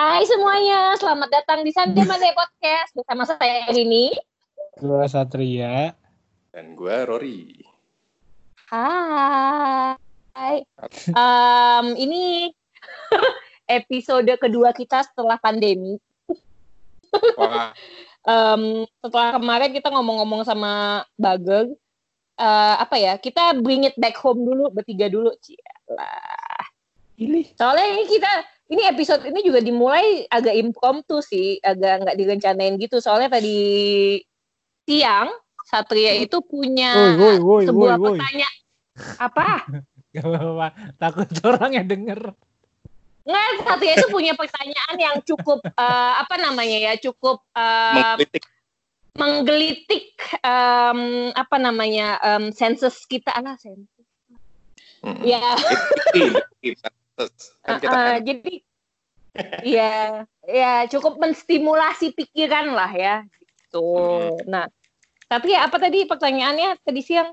Hai semuanya, selamat datang di Sunday Monday Podcast bersama saya Rini. Gue Satria. Dan gue Rory. Hai. Um, ini episode kedua kita setelah pandemi. Wah, Um, setelah kemarin kita ngomong-ngomong sama Bagel, uh, apa ya? Kita bring it back home dulu, bertiga dulu, Cialah. Pilih. Soalnya ini kita ini episode ini juga dimulai agak impromptu sih, agak nggak direncanain gitu. Soalnya tadi siang Satria itu punya Woi, woi, woi, sebuah woi, woi. pertanyaan. Apa? Gak apa-apa. Takut orang yang denger. Nggak, Satria itu punya pertanyaan yang cukup eh, apa namanya ya, cukup eh, mengkritik. menggelitik em, apa namanya em, sensus kita lah sensus. Mm-mm. Ya, kan kita eh, kan jadi ya ya cukup menstimulasi pikiran lah ya gitu. Hmm. Nah, tapi apa tadi pertanyaannya tadi siang?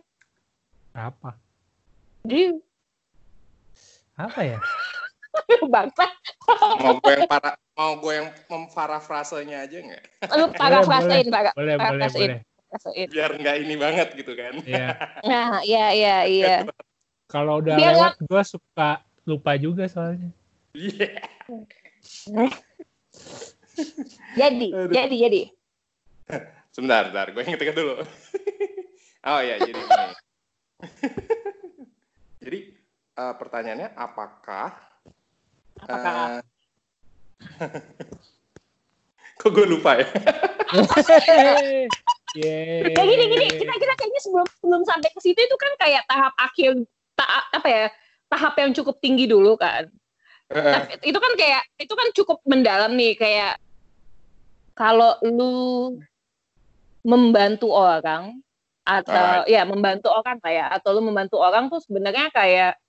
Apa? Jadi Apa ya? bangsa mau gue yang para mau gue yang memparafrasenya aja nggak? lu parafrasein, para, Boleh, boleh, parafrasein, boleh. Biar nggak ini banget gitu kan? Ya. Nah, ya ya iya. Kalau udah Biar lewat, gue suka lupa juga soalnya. Iya. Jadi, Aduh. jadi, jadi. Sebentar, sebentar. Gue inget-inget dulu. oh ya, jadi gini. jadi eh, pertanyaannya apakah Apakah eh, Kok gue lupa ya? Yeay. Ya gini gini, kita kita kayaknya sebelum sebelum sampai ke situ itu kan kayak tahap akhir ta, apa ya? Tahap yang cukup tinggi dulu kan. Eh, Tapi itu kan kayak itu kan cukup mendalam nih kayak kalau lu membantu orang atau ya membantu orang kayak atau lu membantu orang tuh sebenarnya kayak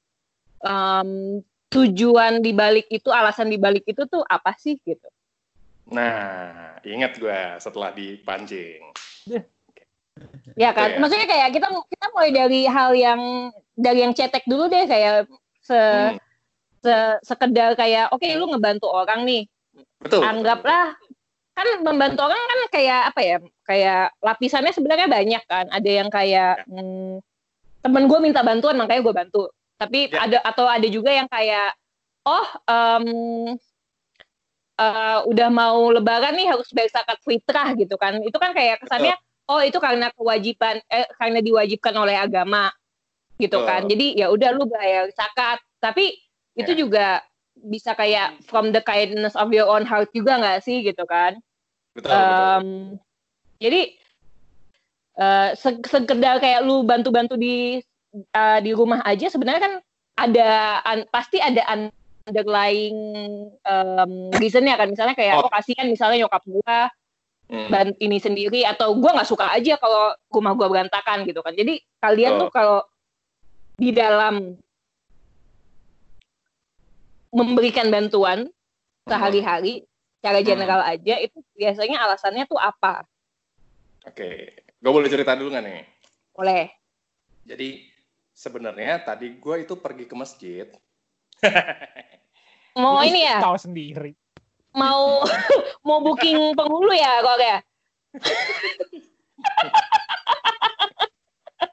em, tujuan dibalik itu alasan dibalik itu tuh apa sih gitu Nah, ingat gue setelah dipancing. Ya kan? Iya. maksudnya kayak kita kita mulai dari hal yang dari yang cetek dulu deh kayak se, Hmm, se- sekedar kayak oke lu ngebantu orang nih. Betul. anggaplah kan membantu orang kan kayak apa ya kayak lapisannya sebenarnya banyak kan. Ada yang kayak hmm, temen gue minta bantuan makanya gue bantu. Tapi Ya. ada atau ada juga yang kayak oh em, eh, udah mau lebaran nih harus bayar zakat fitrah gitu kan. Itu kan kayak kesannya oh itu karena kewajiban eh, karena diwajibkan oleh agama gitu Betul. kan jadi ya udah lu bayar zakat tapi itu Ya. juga bisa kayak from the kindness of your own heart juga nggak sih gitu kan Betul, betul. Em, jadi se- sekedar kayak lu bantu-bantu di eh, di rumah aja sebenarnya kan ada an- pasti ada underlying um, reasonnya kan misalnya kayak Oh. oh kasihan misalnya nyokap gua Hmm. ban ini sendiri atau gua nggak suka aja kalau rumah gua berantakan gitu kan jadi kalian Oh. tuh kalau di dalam memberikan bantuan sehari-hari secara Hmm. general aja itu biasanya alasannya tuh apa Oke, gue boleh cerita dulu nggak nih? boleh Jadi sebenarnya tadi gue itu pergi ke masjid. mau ini ya Tahu sendiri. Mau mau booking penghulu ya kok ya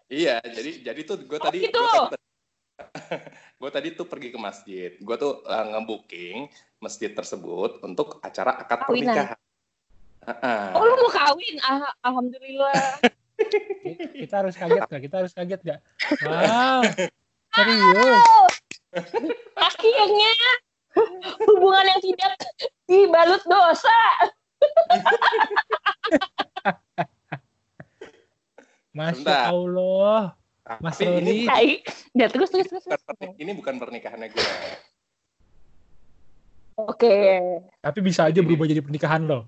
Iya, jadi jadi tuh gue tadi gitu. gue tadi tuh pergi ke masjid. Gue tuh uh, ngebooking masjid tersebut untuk acara akad Kawinan. pernikahan. Ah, oh lu mau kawin ah, alhamdulillah Kita harus kaget gak? Kita harus kaget gak? Wow. Serius. akhirnya hubungan yang tidak dibalut dosa Masya Sebentar. Allah. Mas Tapi ini, Roni. Ya terus terus terus, terus. ini bukan pernikahannya gue. oke Tapi bisa aja berubah jadi pernikahan lo.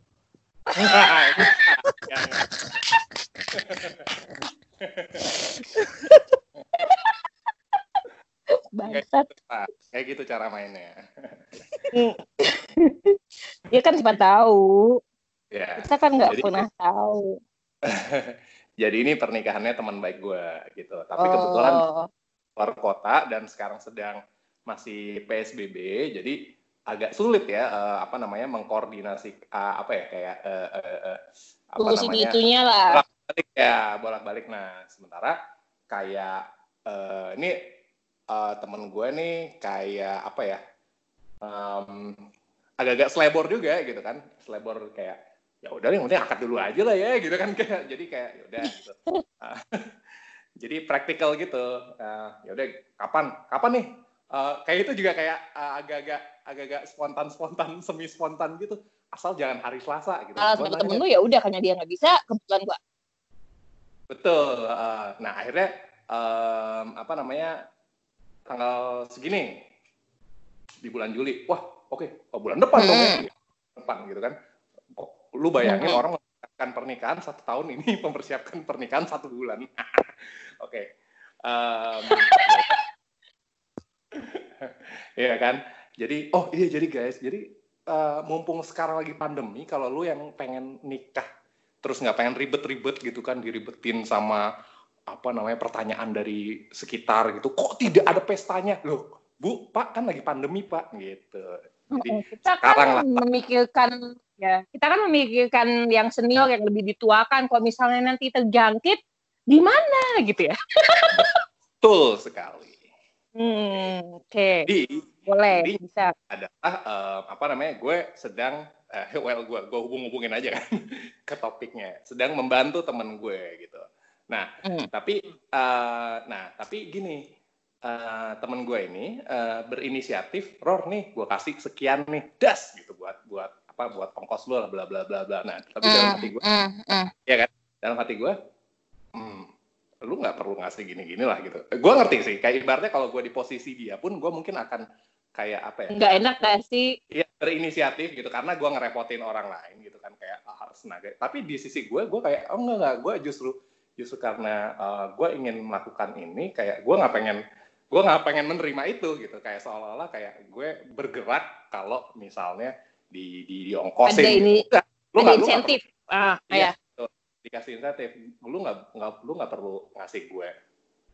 bangsat Nah, kayak gitu cara mainnya. ya kan siapa tahu Ya. kita kan nggak pernah tahu Jadi ini pernikahannya teman baik gue gitu. Tapi kebetulan oh keluar kota dan sekarang sedang masih PSBB. Jadi agak sulit ya uh, apa namanya mengkoordinasi uh, apa ya kayak uh, uh, uh, apa Tunggu namanya itunya lah. bolak-balik ya bolak-balik nah sementara kayak uh, ini uh, temen gue nih kayak apa ya um, agak-agak selebor juga gitu kan. Selebor kayak ya udah yang penting akad dulu aja lah ya gitu kan. Kayak jadi kayak ya udah gitu. Uh, jadi praktikal gitu. Uh, ya udah kapan? Kapan nih? Uh, kayak itu juga kayak uh, agak-agak agak-agak spontan spontan semi spontan gitu. Asal jangan hari Selasa gitu. Kalau Gua sama temen lu ya udah karena dia nggak bisa, kebetulan gua. Betul. uh, nah akhirnya um, apa namanya tanggal segini di bulan Juli. Wah oke oh, bulan depan dong ya. Depan gitu kan. Lu bayangin Hmm. orang mempersiapkan pernikahan satu tahun ini mempersiapkan pernikahan satu bulan. oke. Um, Iya kan. Jadi oh iya jadi guys jadi uh, mumpung sekarang lagi pandemi kalau lu yang pengen nikah terus nggak pengen ribet-ribet gitu kan diribetin sama apa namanya pertanyaan dari sekitar gitu kok tidak ada pestanya? Loh bu pak kan lagi pandemi pak gitu. Jadi kita sekarang kan lah. memikirkan ya kita kan memikirkan yang senior yang lebih dituakan kalau misalnya nanti terjangkit di mana gitu ya. Betul sekali. Hmm, oke. Jadi boleh jadi- bisa. adalah eh, apa namanya gue sedang eh, well gue gue hubung hubungin aja kan ke topiknya. Sedang membantu temen gue gitu nah Hmm. tapi eh, nah tapi gini eh, temen gue ini eh, berinisiatif Ror nih gue kasih sekian nih das gitu buat buat apa buat ongkos lo lah bla bla bla bla nah tapi dalam hati gue Hmm, hmm. dalam hati gue hmm, lu nggak perlu ngasih gini-gini lah gitu gue ngerti sih kayak ibaratnya kalau gue di posisi dia pun gue mungkin akan kayak apa ya nggak enak gak sih Iya berinisiatif gitu karena gue ngerepotin orang lain gitu kan kayak ah, harus naga. Tapi di sisi gue gue kayak oh enggak enggak gue justru justru karena gue ingin melakukan ini kayak gue nggak pengen gue nggak pengen menerima itu gitu. Kayak seolah-olah kayak gue bergerak kalau misalnya di di diongkosin. ada ini lu ada lu nggak insentif. ah Iya, ya dikasih insentif. Lu nggak nggak lu nggak perlu ngasih gue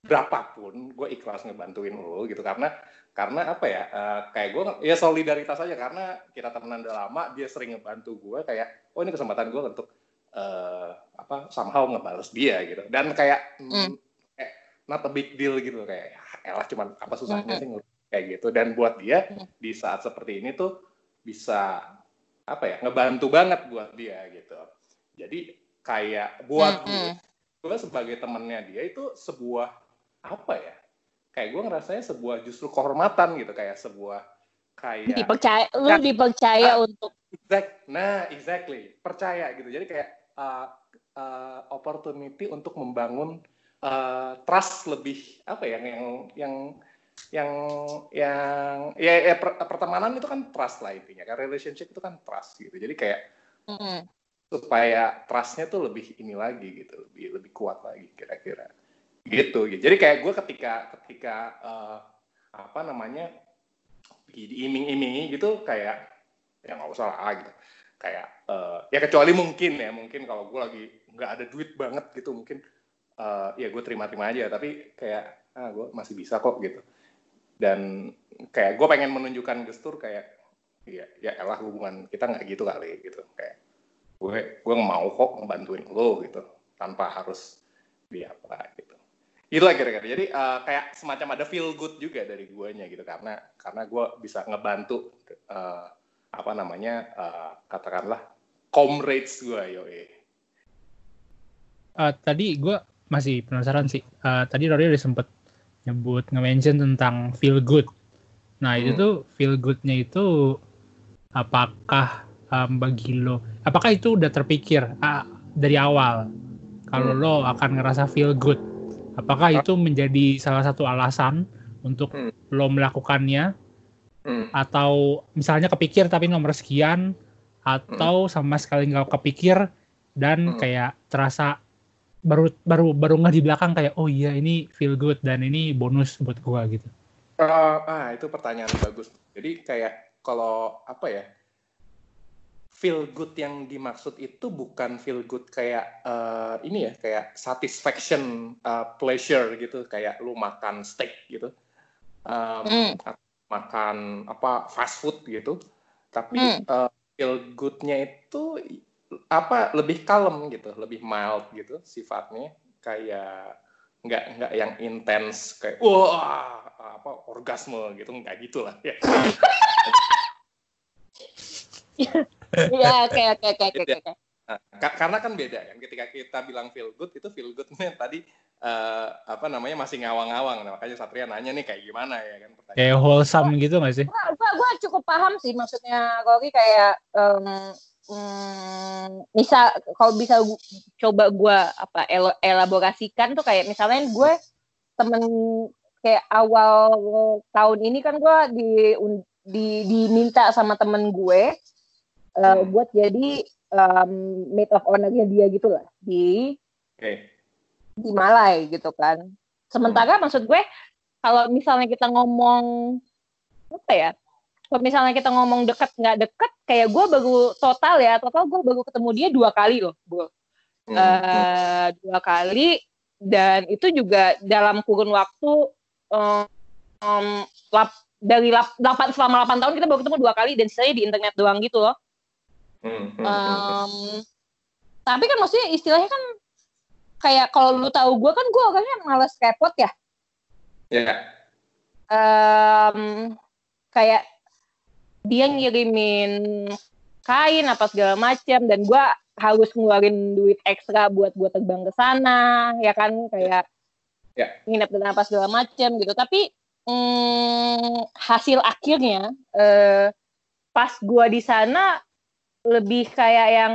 berapapun gue ikhlas ngebantuin lu gitu. Karena karena apa ya eh, kayak gue ya solidaritas aja. Karena kita temenan udah lama dia sering ngebantu gue kayak oh ini kesempatan gue untuk eh, apa somehow ngebales dia gitu dan kayak mm, Hmm. kayak not a big deal gitu kayak ya elah cuman apa susahnya Hmm. sih kayak gitu dan buat dia Hmm. di saat seperti ini tuh bisa apa ya ngebantu banget buat dia gitu jadi kayak buat Hmm, gue gue sebagai temennya dia itu sebuah apa ya kayak gue ngerasanya sebuah justru kehormatan gitu kayak sebuah kayak dipercaya lu Ya. dipercaya Ah. untuk exact nah exactly percaya gitu jadi kayak uh, uh, opportunity untuk membangun uh, trust lebih apa ya yang yang yang yang ya, ya per- pertemanan itu kan trust lah intinya kan? Relationship itu kan trust gitu. Jadi kayak Hmm. supaya trustnya tuh lebih ini lagi gitu lebih lebih kuat lagi kira-kira. Gitu gitu. Jadi kayak gue ketika ketika eh, apa namanya di- diiming-imingi gitu kayak ya nggak usah lah gitu kayak eh, ya kecuali mungkin ya mungkin kalau gue lagi nggak ada duit banget gitu mungkin eh, ya gue terima-terima aja tapi kayak ah gue masih bisa kok gitu. Dan kayak gue pengen menunjukkan gestur kayak ya ya elah hubungan kita nggak gitu kali gitu. Kayak gue gue mau kok ngebantuin lo gitu tanpa harus di apa gitu itulah kira-kira. Jadi eh, kayak semacam ada feel good juga dari guanya gitu karena karena gue bisa ngebantu eh, apa namanya eh, katakanlah comrades gue yoi Eh, tadi gue masih penasaran sih. Eh, tadi Rory udah sempet nyebut nge-mention tentang feel good. Nah itu Hmm. tuh feel goodnya itu apakah em, bagi lo, apakah itu udah terpikir ah, dari awal kalau Hmm. lo akan ngerasa feel good? Apakah Ah. itu menjadi salah satu alasan untuk Hmm. lo melakukannya? Hmm. Atau misalnya kepikir tapi nomor sekian? Atau sama sekali nggak kepikir dan Hmm. kayak terasa baru baru baru nggak di belakang kayak oh iya ini feel good dan ini bonus buat gua gitu. Eh, ah itu pertanyaan bagus jadi kayak kalau apa ya feel good yang dimaksud itu bukan feel good kayak eh, ini ya kayak satisfaction eh, pleasure gitu kayak lu makan steak gitu Em, Hmm. Makan apa fast food gitu. Tapi hmm. uh, feel goodnya itu apa lebih kalem gitu lebih mild gitu sifatnya. Kayak nggak nggak yang intens kayak wah! apa orgasme gitu nggak gitulah ya. Ya oke oke oke oke Nah, karena kan beda kan ketika kita bilang feel good itu feel goodnya tadi uh, apa namanya masih ngawang-ngawang nah, makanya Satria nanya nih kayak gimana ya kan pertanyaan. kayak wholesome gitu nggak sih? Gua, gua, gua cukup paham sih maksudnya Rocky kayak um, um, misal kalau bisa gua, coba gue apa el elaborasikan tuh kayak misalnya gue temen kayak awal tahun ini kan gue di, di diminta sama temen gue uh, hmm. buat jadi um, maid of honor-nya dia gitu lah di okay. di Malai gitu kan. Sementara hmm. maksud gue kalau misalnya kita ngomong apa ya? Kalau misalnya kita ngomong deket nggak deket, kayak gue baru total ya, total gue baru ketemu dia dua kali loh, gue hmm. uh, dua kali dan itu juga dalam kurun waktu um, um, lap, dari lap, 8, selama 8 tahun kita baru ketemu dua kali dan sisanya di internet doang gitu loh um, tapi kan maksudnya istilahnya kan kayak kalau lu tahu gue kan gue orangnya males repot ya. Ya. Yeah. Um, kayak dia ngirimin kain apa segala macam dan gue harus ngeluarin duit ekstra buat buat terbang ke sana ya kan kayak yeah. nginep dan apa segala macam gitu tapi mm, hasil akhirnya uh, pas gue di sana lebih kayak yang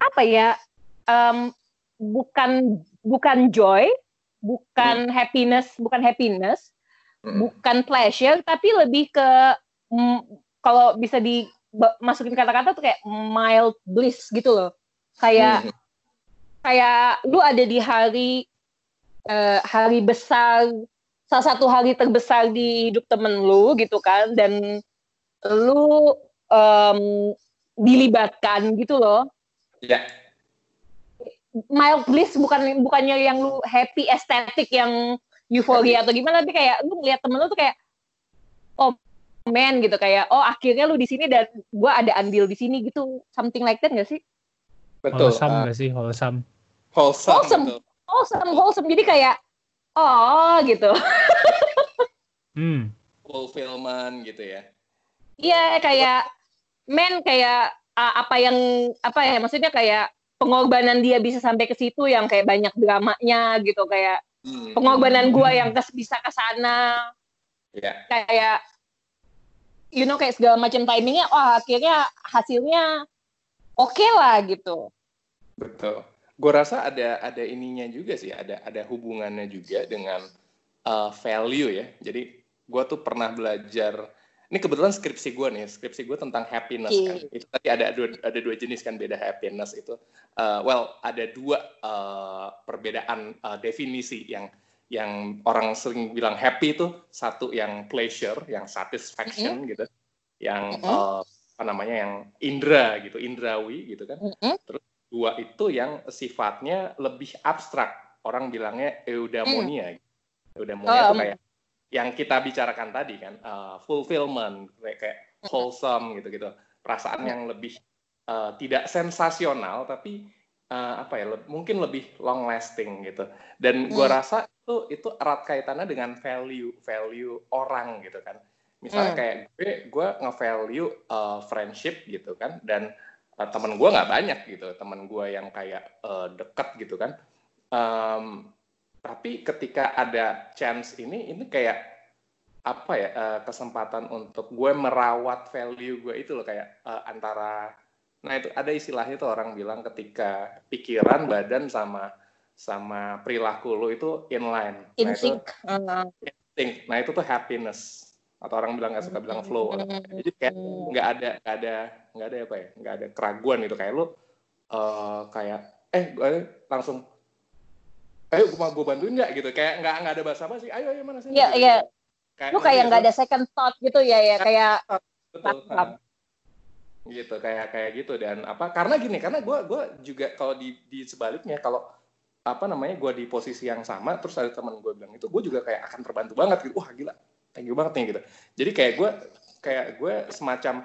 apa ya um, bukan bukan joy bukan hmm. happiness bukan happiness hmm. bukan pleasure tapi lebih ke mm, kalau bisa dimasukin kata-kata tuh kayak mild bliss gitu loh kayak hmm. kayak lu ada di hari uh, hari besar salah satu hari terbesar di hidup temen lu gitu kan dan lu um, dilibatkan gitu loh. Iya. Mild bliss bukan bukannya yang lu happy estetik yang euforia atau gimana tapi kayak lu ngeliat temen lu tuh kayak oh man gitu kayak oh akhirnya lu di sini dan gua ada andil di sini gitu something like that gak sih? Betul. Wholesome uh, gak sih wholesome? Wholesome. Wholesome. Betul. Wholesome, wholesome. Jadi kayak oh gitu. hmm. Fulfillment gitu ya. Iya kayak men kayak uh, apa yang apa ya maksudnya kayak pengorbanan dia bisa sampai ke situ yang kayak banyak dramanya gitu kayak hmm. pengorbanan gua yang kes bisa ke sana yeah. kayak you know kayak segala macam timingnya wah akhirnya hasilnya oke okay lah gitu betul gue rasa ada ada ininya juga sih ada ada hubungannya juga dengan uh, value ya jadi gue tuh pernah belajar ini kebetulan skripsi gue nih, skripsi gue tentang happiness okay. kan. Itu tadi ada dua, ada dua jenis kan beda happiness itu. Uh, well, ada dua uh, perbedaan uh, definisi yang yang orang sering bilang happy itu satu yang pleasure, yang satisfaction mm -hmm. gitu, yang mm -hmm. uh, apa namanya yang indra gitu, indrawi gitu kan. Mm -hmm. Terus dua itu yang sifatnya lebih abstrak, orang bilangnya eudaimonia. Mm. Eudaimonia oh, itu kayak yang kita bicarakan tadi kan uh, fulfillment kayak, kayak wholesome gitu-gitu. Perasaan yang lebih uh, tidak sensasional tapi uh, apa ya le mungkin lebih long lasting gitu. Dan gue hmm. rasa itu itu erat kaitannya dengan value value orang gitu kan. Misalnya hmm. kayak gue gue nge-value uh, friendship gitu kan dan uh, temen gue nggak banyak gitu. Temen gue yang kayak uh, deket gitu kan. Um, tapi ketika ada chance ini ini kayak apa ya uh, kesempatan untuk gue merawat value gue itu loh kayak uh, antara nah itu ada istilahnya tuh orang bilang ketika pikiran badan sama sama perilaku lo itu inline. In nah, sync in sync nah itu tuh happiness. Atau orang bilang nggak suka bilang flow. Jadi kayak nggak ada nggak ada nggak ada apa ya nggak ada keraguan gitu. Kayak lo uh, kayak eh gue langsung ayo gue mau gue bantuin nggak gitu? Kayak nggak nggak ada bahasa apa sih? Ayo ayo mana sih? Iya iya. Lu kayak nggak ada second thought gitu ya ya kayak betul. Gitu kayak kayak gitu. Dan apa karena gini karena gue gue juga kalau di di sebaliknya kalau apa namanya gue di posisi yang sama terus ada teman gue bilang itu gue juga kayak akan terbantu banget gitu. Wah gila. Thank you banget nih gitu. Jadi kayak gue kayak gue semacam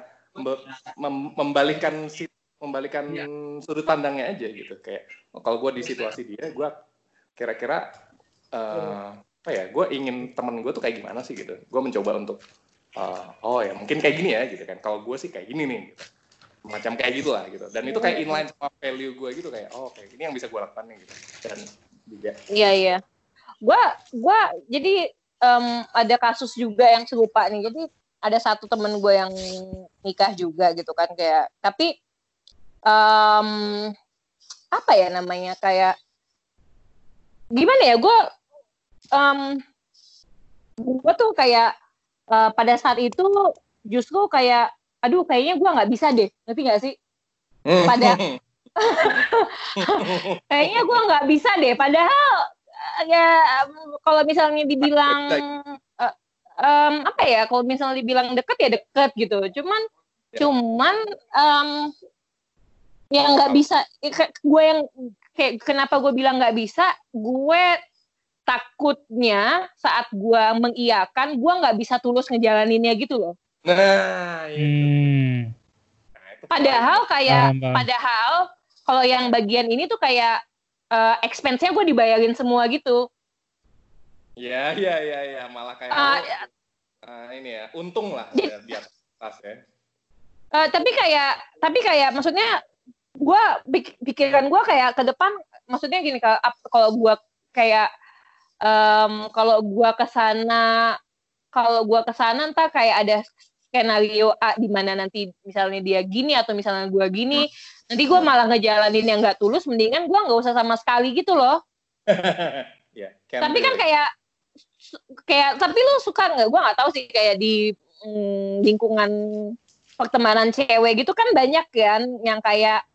mem membalikkan si membalikan ya. sudut pandangnya aja gitu. Kayak kalau gue di situasi dia gue kira-kira uh, apa ya gue ingin temen gue tuh kayak gimana sih gitu? Gue mencoba untuk uh, oh ya mungkin kayak gini ya gitu kan. Kalau gue sih kayak gini nih gitu. Macam kayak gitulah gitu. Dan itu kayak inline sama value gue gitu kayak oh kayak ini yang bisa gue lakukan nih gitu. Dan juga iya iya. Gue gue jadi um, ada kasus juga yang serupa nih. Jadi ada satu temen gue yang nikah juga gitu kan kayak tapi um, apa ya namanya kayak gimana ya gue um, gue tuh kayak uh, pada saat itu justru kayak aduh kayaknya gue nggak bisa deh ngerti nggak sih? Pada kayaknya gue nggak bisa deh padahal ya kalau misalnya dibilang uh, um, apa ya kalau misalnya dibilang deket ya deket gitu. Cuman ya. cuman um, yang nggak bisa gue yang kayak kenapa gue bilang nggak bisa gue takutnya saat gue mengiyakan gue nggak bisa tulus ngejalaninnya gitu loh nah itu. Hmm. Nah, padahal kayak Paham, padahal kalau yang bagian ini tuh kayak uh, expense-nya gue dibayarin semua gitu Ya, ya, ya, ya, malah kayak uh, uh, ini ya, untung lah di, ya, di atas ya. Uh, tapi kayak, tapi kayak maksudnya gue pikiran gue kayak ke depan maksudnya gini kalau gue kayak um, kalau gue ke sana kalau gue ke sana entah kayak ada skenario A di mana nanti misalnya dia gini atau misalnya gue gini nanti gue malah ngejalanin yang nggak tulus mendingan gue nggak usah sama sekali gitu loh. Yeah, tapi kan kayak kayak tapi lu suka nggak? Gue nggak tahu sih kayak di mm, lingkungan pertemanan cewek gitu kan banyak kan yang kayak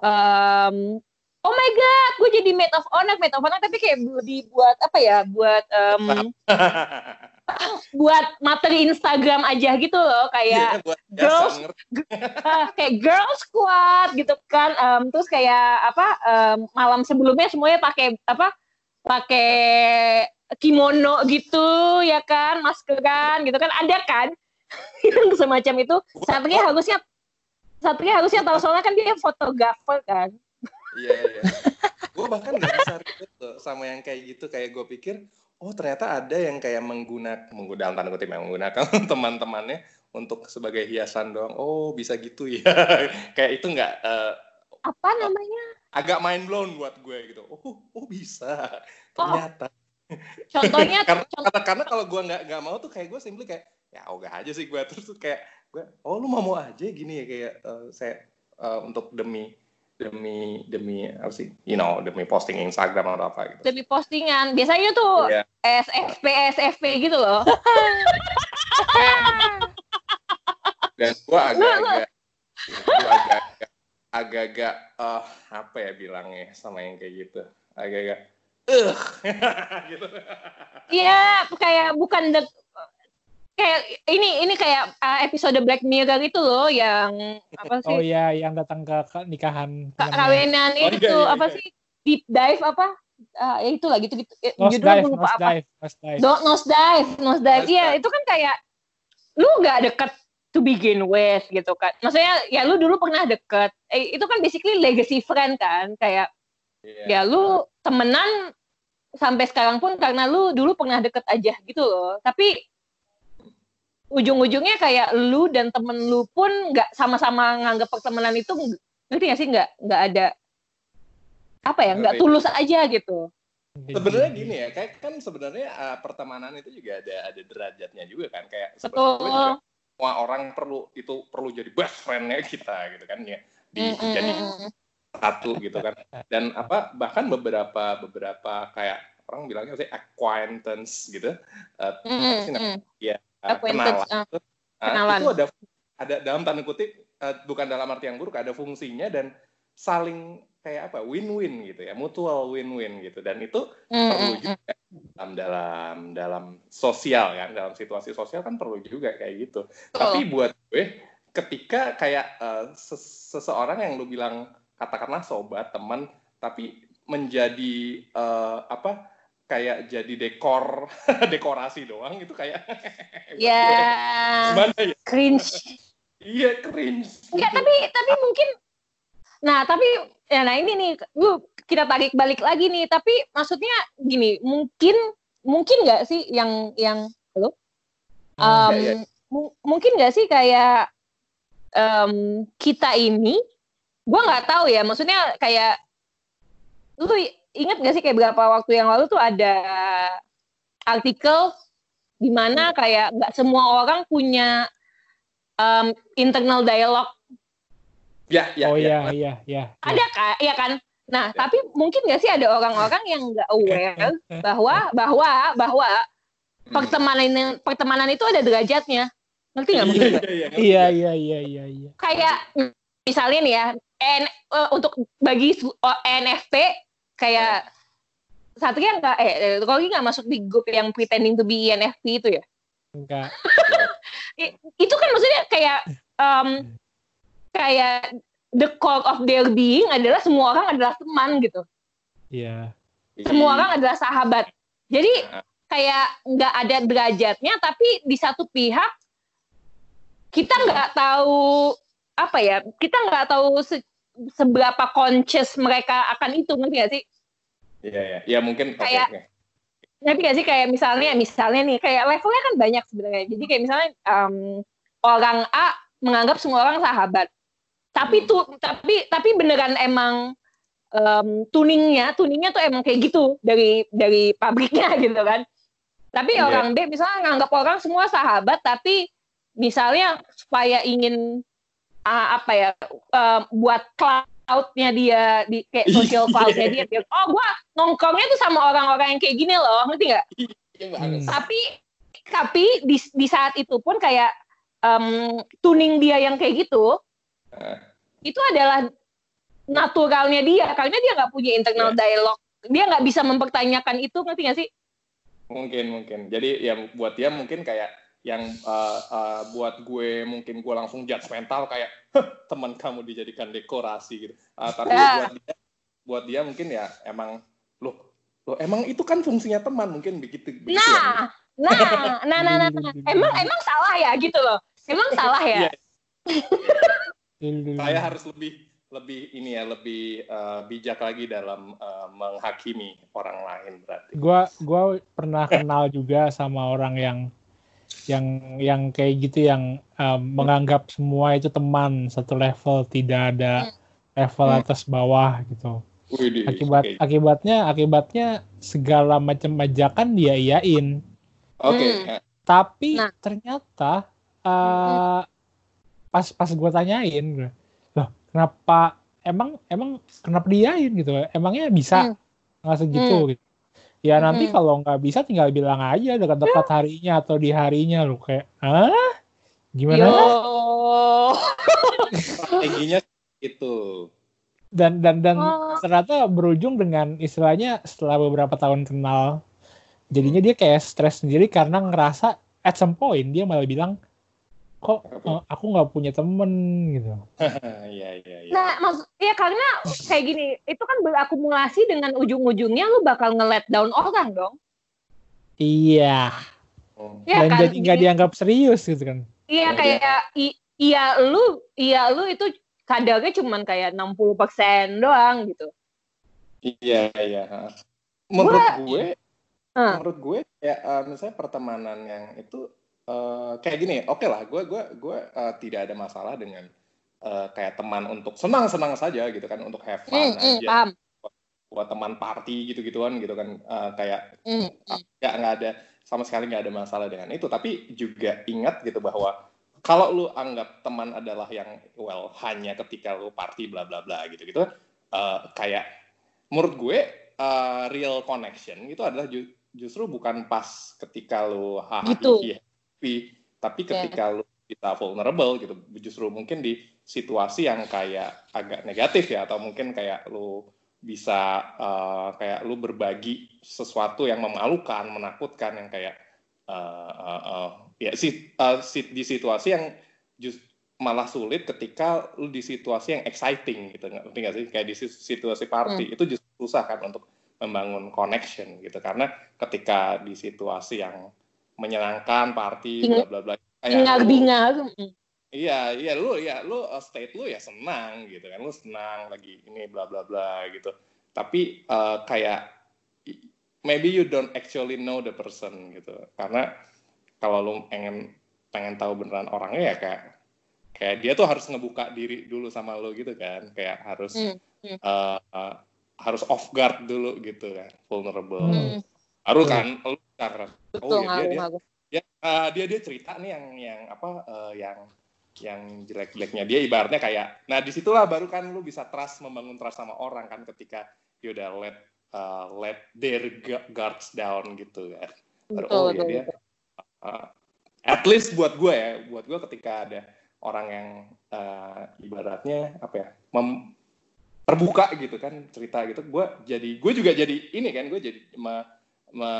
um, oh my god gue jadi maid of honor maid of honor tapi kayak lebih buat apa ya buat um, buat materi Instagram aja gitu loh kayak yeah, girls uh, kayak girl squad gitu kan um, terus kayak apa um, malam sebelumnya semuanya pakai apa pakai kimono gitu ya kan maskeran gitu kan ada kan? Yang semacam itu. Satria harusnya Satria harusnya tahu soalnya kan dia fotografer kan. Iya iya. gue bahkan gak bisa sama yang kayak gitu kayak gue pikir oh ternyata ada yang kayak menggunakan menggunakan tanda kutip yang menggunakan teman-temannya untuk sebagai hiasan doang. Oh bisa gitu ya. kayak itu nggak uh, apa namanya? Agak mind blown buat gue gitu. Oh oh bisa oh. ternyata. Oh. Contohnya karena, contoh... karena, kalau gue nggak nggak mau tuh kayak gue simply kayak ya ogah aja sih gue terus tuh kayak gue oh lu mau mau aja gini ya kayak uh, saya uh, untuk demi demi demi apa sih you know demi posting Instagram atau apa gitu. Demi postingan. Biasanya tuh yeah. SFP SFP gitu loh. Dan gue agak-agak gue agak-agak agak-agak uh, apa ya bilangnya sama yang kayak gitu. Agak-agak gitu iya kayak bukan the kayak ini ini kayak uh, episode Black Mirror itu loh yang apa sih? Oh iya, yang datang ke, nikahan. Kawinan oh, itu iya, iya, apa iya. sih? Deep dive apa? Uh, ya itulah gitu gitu. Nose Judul dive, lupa nose apa. Dive, nose dive. Do, nose dive, nose dive. Iya, itu kan kayak lu nggak deket to begin with gitu kan. Maksudnya ya lu dulu pernah deket. Eh, itu kan basically legacy friend kan, kayak yeah. ya lu temenan sampai sekarang pun karena lu dulu pernah deket aja gitu loh. Tapi ujung-ujungnya kayak lu dan temen lu pun nggak sama-sama nganggap pertemanan itu ngerti gak sih? Nggak nggak ada apa ya? Nggak tulus aja gitu. Sebenarnya gini ya kayak kan sebenarnya uh, pertemanan itu juga ada ada derajatnya juga kan. Kayak sebenarnya semua orang perlu itu perlu jadi best friendnya kita gitu kan ya. Di mm -hmm. jadi satu gitu kan dan apa bahkan beberapa beberapa kayak orang bilangnya sih acquaintance gitu uh, mm -hmm. sih namanya ya kenalan. Uh, kenalan. Itu ada ada dalam tanda kutip uh, bukan dalam arti yang buruk, ada fungsinya dan saling kayak apa win-win gitu ya, mutual win-win gitu dan itu mm, perlu mm, juga dalam dalam dalam sosial kan, dalam situasi sosial kan perlu juga kayak gitu. Oh. Tapi buat gue ketika kayak uh, seseorang yang lu bilang katakanlah sobat, teman, tapi menjadi uh, apa kayak jadi dekor dekorasi doang itu kayak. Ya gimana ya? cringe. Iya cringe. Enggak, tapi tapi mungkin nah tapi ya nah ini nih lu kita tarik balik lagi nih tapi maksudnya gini mungkin mungkin nggak sih yang yang halo? Hmm, Um, ya, ya. mu- mungkin nggak sih kayak em, kita ini gua nggak tahu ya maksudnya kayak lu tuh inget gak sih kayak beberapa waktu yang lalu tuh ada artikel di mana kayak nggak semua orang punya em, internal dialogue ya ya oh ya. iya iya iya. ada kan ya kan nah Ya. tapi mungkin nggak sih ada orang-orang yang nggak aware bahwa bahwa bahwa Hmm. pertemanan pertemanan itu ada derajatnya ngerti nggak gue? iya Iya ngerti. iya iya iya iya. kayak misalnya nih ya N, eh, untuk bagi oh, NFP kayak Satria nggak eh eh, Rogi nggak masuk di grup yang pretending to be INFP itu ya Enggak. Itu kan maksudnya kayak em, kayak the core of their being adalah semua orang adalah teman gitu Iya. semua orang adalah sahabat. Jadi Nah. kayak nggak ada derajatnya, tapi di satu pihak kita nggak tahu apa ya, kita nggak tahu se- seberapa conscious mereka akan itu, ngerti nggak sih? Iya ya. Ya mungkin Kayak-. Ngerti nggak sih kayak misalnya, misalnya nih, kayak levelnya kan banyak sebenarnya. Jadi kayak misalnya em, orang A menganggap semua orang sahabat, tapi Hmm. tuh, tapi tapi beneran emang em, tuningnya, tuningnya tuh emang kayak gitu dari dari pabriknya gitu kan. Tapi Iya. orang B misalnya nganggap orang semua sahabat, tapi misalnya supaya ingin ah, apa ya em, buat cloud-nya dia di kayak social cloud-nya dia, dia, oh gua nongkrongnya tuh sama orang-orang yang kayak gini loh, ngerti nggak? Hmm. Tapi tapi di di saat itu pun kayak em, tuning dia yang kayak gitu, Eh. itu adalah naturalnya dia karena dia nggak punya internal dialog dia nggak bisa mempertanyakan itu ngerti nggak sih Mungkin mungkin. Jadi ya buat dia mungkin kayak yang uh, uh, buat gue mungkin gue langsung judgmental kayak "Heh, teman kamu dijadikan dekorasi gitu. Uh, tapi Ya. buat dia buat dia mungkin ya emang loh loh emang itu kan fungsinya teman mungkin begitu begitu ya. nah nah nah nah nah, nah. emang emang salah ya gitu loh emang salah ya Iya. saya harus lebih lebih ini ya lebih uh, bijak lagi dalam uh, menghakimi orang lain berarti. Gua gua pernah kenal juga sama orang yang yang yang kayak gitu yang um, menganggap semua itu teman satu level tidak ada level Hmm. atas bawah gitu. Widih, Akibat oke. akibatnya akibatnya segala macam ajakan dia iyain. Oke, Hmm. ya. Tapi Nah. ternyata uh, pas pas gue tanyain, gua, loh kenapa emang emang kenapa diain gitu? Emangnya bisa Hmm. nggak segitu gitu? Ya nanti Hmm. kalau nggak bisa tinggal bilang aja dekat-dekat harinya atau di harinya lu kayak, ah gimana? strateginya itu. Dan dan dan Oh. ternyata berujung dengan istilahnya setelah beberapa tahun kenal, jadinya dia kayak stres sendiri karena ngerasa at some point dia malah bilang kok eh, aku nggak punya temen gitu. Iya iya iya. nah maksud ya karena kayak gini itu kan berakumulasi dengan ujung-ujungnya lu bakal nge-let down orang dong Iya. Oh. ya dan kan jadi nggak dianggap serius gitu kan. Iya Oh, kayak i- iya lu iya lu itu kadarnya cuman kayak 60% doang gitu. Iya iya. Menurut Gua- gue, Hah. menurut gue ya eh, misalnya pertemanan yang itu eh, kayak gini. Oke lah, gue gue gue eh, tidak ada masalah dengan eh, kayak teman untuk senang-senang saja gitu kan untuk have fun hmm, aja paham. buat teman party gitu-gituan gitu kan Eh, kayak Hmm, ya nggak ada sama sekali nggak ada masalah dengan itu tapi juga ingat gitu bahwa kalau lu anggap teman adalah yang well hanya ketika lu party bla bla bla gitu gitu kayak menurut gue uh, real connection itu adalah ju- justru bukan pas ketika lu hahaha Gitu. Happy, tapi ketika lu kita vulnerable gitu justru mungkin di situasi yang kayak agak negatif ya atau mungkin kayak lu bisa uh, kayak lu berbagi sesuatu yang memalukan, menakutkan yang kayak uh, uh, uh, ya si, uh, si- di situasi yang just malah sulit ketika lu di situasi yang exciting gitu nggak ngerti nggak sih? Kayak di si- situasi party itu justru susah kan untuk membangun connection gitu. Karena ketika di situasi yang menyenangkan party bla bla bla. Bingar bingar iya iya lu ya lu uh, state lu ya senang gitu kan. Lu senang lagi ini bla bla bla gitu. Tapi uh, kayak maybe you don't actually know the person gitu. Karena kalau lu pengen pengen tahu beneran orangnya ya kayak kayak dia tuh harus ngebuka diri dulu sama lo gitu kan. Kayak harus mm, mm. Uh, uh, harus off guard dulu gitu kan vulnerable. Hmm. Baru kan lu karena oh ya dia dia dia, uh, dia dia cerita nih yang yang apa uh, yang yang jelek-jeleknya. Dia ibaratnya kayak nah di situlah baru kan lu bisa trust membangun trust sama orang kan ketika dia udah let uh, let their guards down gitu kan. Baru betul, oh ya dia Uh, at least buat gue ya buat gue ketika ada orang yang uh, ibaratnya apa ya mem, terbuka gitu kan cerita gitu gue jadi gue juga jadi ini kan gue jadi me, me,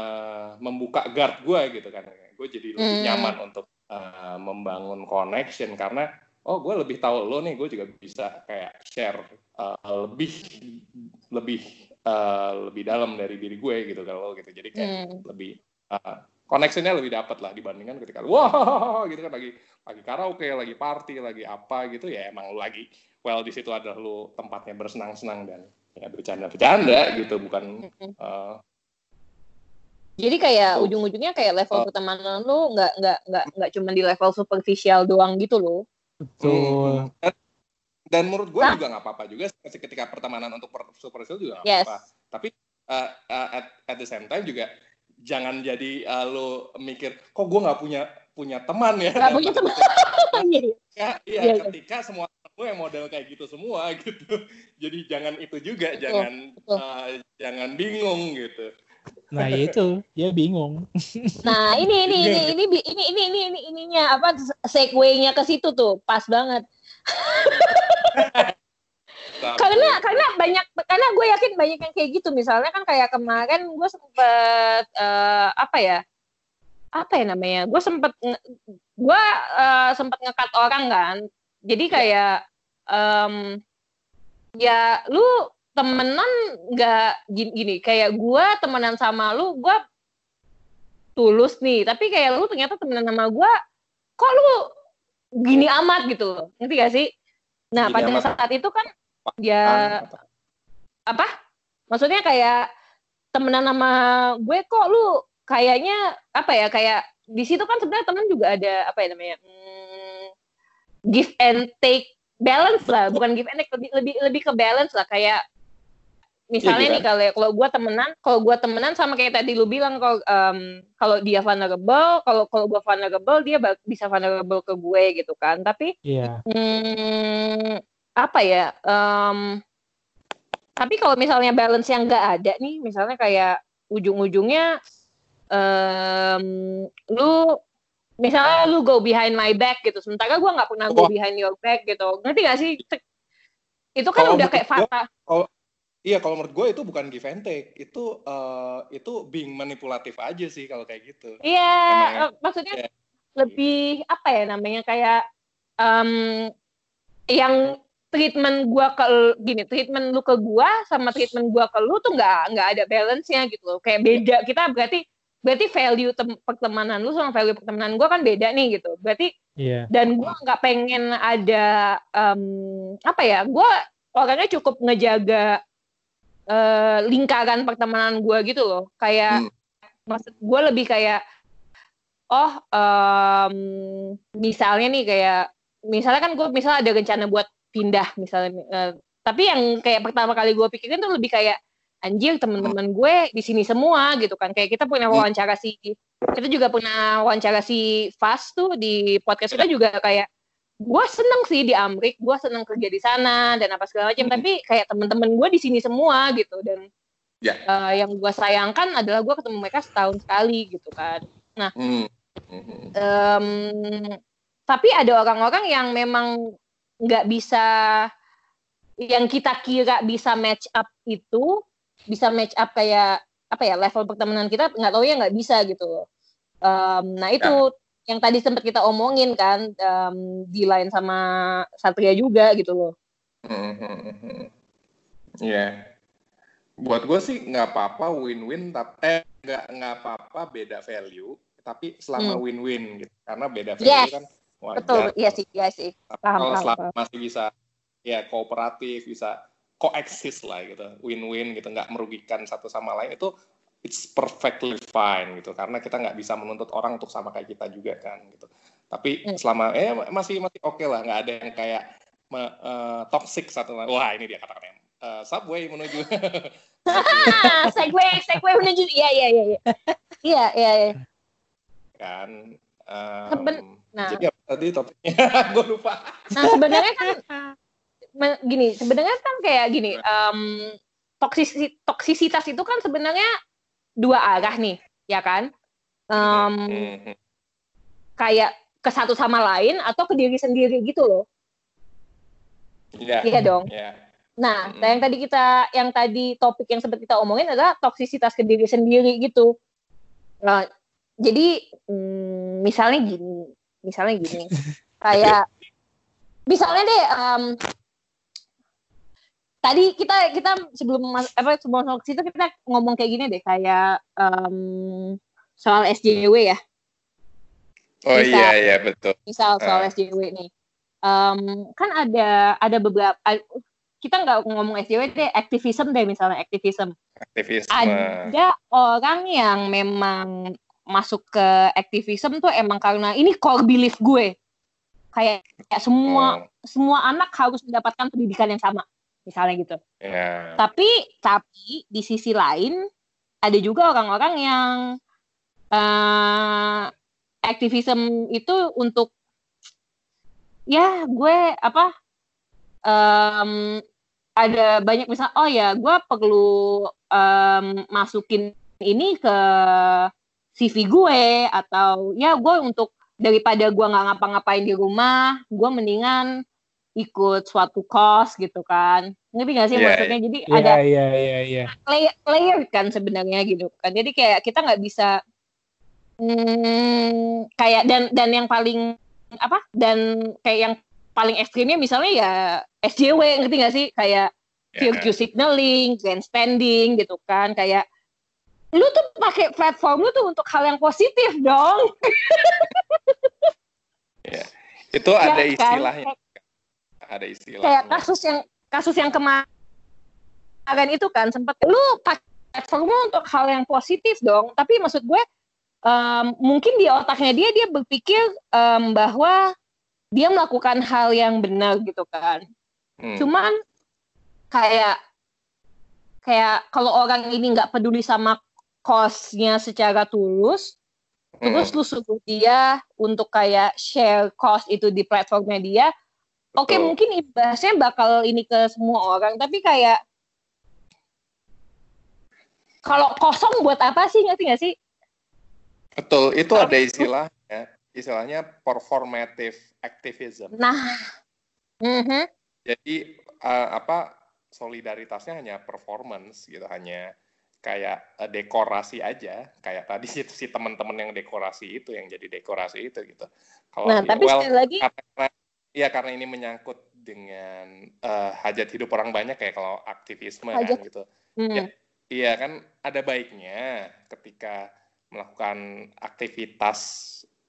membuka guard gue gitu kan. Gue jadi lebih hmm. nyaman untuk uh, membangun connection karena oh gue lebih tahu lo nih gue juga bisa kayak share uh, lebih lebih uh, lebih dalam dari diri gue gitu kalau gitu. Jadi kayak hmm. lebih uh, koneksinya lebih dapat lah dibandingkan ketika wah gitu kan. Lagi lagi karaoke lagi party lagi apa gitu. Ya emang lagi well di situ adalah lu tempatnya bersenang-senang dan ya bercanda-bercanda gitu. Bukan uh, jadi kayak oh. ujung-ujungnya kayak level uh, pertemanan lu nggak nggak nggak nggak cuma di level superficial doang gitu loh betul dan, dan menurut gue nah. juga nggak apa-apa juga ketika pertemanan untuk superficial juga nggak yes. apa-apa tapi uh, uh, at, at the same time juga jangan jadi uh, lo mikir kok gue nggak punya punya teman ya nggak punya teman iya, iya. iya, iya ketika semua gue yang model kayak gitu semua gitu jadi jangan itu juga betul, jangan betul. Uh, jangan bingung gitu Nah, ya itu, dia bingung. Nah, ini ini ini ini ini ini ini, ini, ini ininya apa segue-nya ke situ tuh, pas banget. karena karena banyak karena gue yakin banyak yang kayak gitu. Misalnya kan kayak kemarin gue sempet uh, apa ya apa ya namanya gue sempet gue uh, sempet ngekat orang kan. Jadi ya. kayak um, ya lu temenan nggak gini, gini kayak gue temenan sama lu gue tulus nih. Tapi kayak lu ternyata temenan sama gue kok lu gini amat gitu ngerti gak sih? Nah gini pada amat. saat itu kan ya apa? Maksudnya kayak temenan sama gue kok lu kayaknya apa ya kayak di situ kan sebenarnya temen juga ada apa ya namanya hmm, give and take balance lah. Bukan give and take lebih lebih lebih ke balance lah. Kayak misalnya ya, nih kalau kalau gue temenan kalau gue temenan sama kayak tadi lu bilang kalau um, kalau dia vulnerable kalau kalau gue vulnerable dia bisa vulnerable ke gue gitu kan. Tapi yeah. hmm, apa ya um, tapi kalau misalnya balance yang nggak ada nih misalnya kayak ujung-ujungnya um, lu misalnya lu go behind my back gitu sementara gue nggak pernah go behind your back gitu. Ngerti gak sih? Itu kan kalo udah kayak fakta kalau iya kalau menurut gue itu bukan give and take. Itu uh, itu being manipulatif aja sih kalau kayak gitu. Iya uh, maksudnya yeah. lebih apa ya namanya kayak um, yang treatment gua ke gini treatment lu ke gua sama treatment gua ke lu tuh nggak nggak ada balance nya gitu loh. Kayak beda. Kita berarti berarti value tem- pertemanan lu sama value pertemanan gue kan beda nih gitu. Berarti yeah. dan gue nggak pengen ada um, apa ya gue orangnya cukup ngejaga uh, lingkaran pertemanan gue gitu loh kayak hmm. maksud gue lebih kayak oh um, misalnya nih kayak misalnya kan gue misalnya ada rencana buat pindah misalnya uh, tapi yang kayak pertama kali gue pikirin tuh lebih kayak anjir teman-teman gue di sini semua gitu kan kayak kita punya hmm. wawancara si kita juga punya wawancara si Fast tuh di podcast kita juga kayak gue seneng sih di Amrik gue seneng kerja di sana dan apa segala macam hmm. tapi kayak teman-teman gue di sini semua gitu dan yeah. Ya. uh, yang gue sayangkan adalah gue ketemu mereka setahun sekali gitu kan nah hmm. um, tapi ada orang-orang yang memang nggak bisa yang kita kira bisa match up itu bisa match up kayak apa ya level pertemanan kita nggak tahu ya nggak bisa gitu um, nah itu ya. Yang tadi sempat kita omongin kan um, di lain sama Satria juga gitu loh hmm, hmm, hmm, Iya. Yeah. Buat gue sih nggak apa-apa win-win, tapi eh nggak nggak apa-apa beda value, tapi selama Hmm. win-win gitu. Karena beda value Yes. kan wajar. Betul, iya sih, iya sih. Paham, kalau paham, selama paham. masih bisa ya kooperatif, bisa coexist lah gitu, win-win gitu, nggak merugikan satu sama lain itu it's perfectly fine gitu. Karena kita nggak bisa menuntut orang untuk sama kayak kita juga kan gitu. Tapi Hmm. selama eh masih masih oke lah, nggak ada yang kayak me- eh, toxic satu. Wah ini dia kata-katanya. Eh, subway menuju segway, segway menuju, iya, iya, iya, iya. Iya, iya, iya. kan. Seben- nah. Jadi apa tadi topiknya? Gue lupa. Nah sebenarnya kan gini, sebenarnya kan kayak gini, em, toksisi- toksisitas itu kan sebenarnya dua arah nih, ya kan? Mhm. kayak ke satu sama lain atau ke diri sendiri gitu loh. Iya. Iya dong. Iya. Nah, nah, yang tadi kita, yang tadi topik yang sempat kita omongin adalah toksisitas ke diri sendiri gitu. Nah, jadi mm, misalnya gini, misalnya gini, kayak misalnya deh, em, tadi kita kita sebelum mas, apa sebelum masuk ke situ kita ngomong kayak gini deh, kayak em, soal SJW ya, Oh Bisa. iya iya betul. misal soal Ah. SJW nih, Em, kan ada ada beberapa kita nggak ngomong SJW deh, aktivisme deh misalnya aktivisme. Aktivisme. Ada orang yang memang masuk ke aktivisme tuh emang karena ini core belief gue. Kayak, kayak semua Oh, semua anak harus mendapatkan pendidikan yang sama, misalnya gitu. ya. Tapi tapi di sisi lain ada juga orang-orang yang eh aktivisme itu untuk ya gue apa em, ada banyak misal oh ya gue perlu em, masukin ini ke CV gue atau ya gue untuk daripada gue nggak ngapa-ngapain di rumah gue mendingan ikut suatu kos gitu kan. Ngerti gak sih Iya, maksudnya? Jadi Iya, ada iya, iya, iya. layer, layer kan sebenarnya gitu kan. Jadi kayak kita nggak bisa hmm, kayak dan dan yang paling apa dan kayak yang paling ekstrimnya misalnya ya SJW ngerti gak sih? Kayak Ya. virtue signaling, grandstanding gitu kan. Kayak lu tuh pakai platform lu tuh untuk hal yang positif dong. Itu ada Ya kan? Ada istilahnya. kayak kasus yang kasus yang kemarin itu kan sempat lu pakai platform lu untuk hal yang positif dong tapi maksud gue em, mungkin di otaknya dia dia berpikir em, bahwa dia melakukan hal yang benar gitu kan Hmm. cuman kayak kayak kalau orang ini nggak peduli sama cause-nya secara tulus Hmm. terus lu suruh dia untuk kayak share cost itu di platformnya dia oke Betul. mungkin imbasnya bakal ini ke semua orang tapi kayak kalau kosong buat apa sih ngerti nggak sih Betul, itu Tapi- ada istilahnya. Istilahnya performative activism. nah mhm, Jadi eh, apa solidaritasnya hanya performance gitu, hanya kayak eh, dekorasi aja. Kayak tadi si, si teman-teman yang dekorasi itu yang jadi dekorasi itu gitu. Kalau nah tapi well, sekali lagi karena ya karena ini menyangkut dengan eh, hajat hidup orang banyak kayak kalau aktivisme Hajat. kan gitu. hmm, ya. Iya kan ada baiknya ketika melakukan aktivitas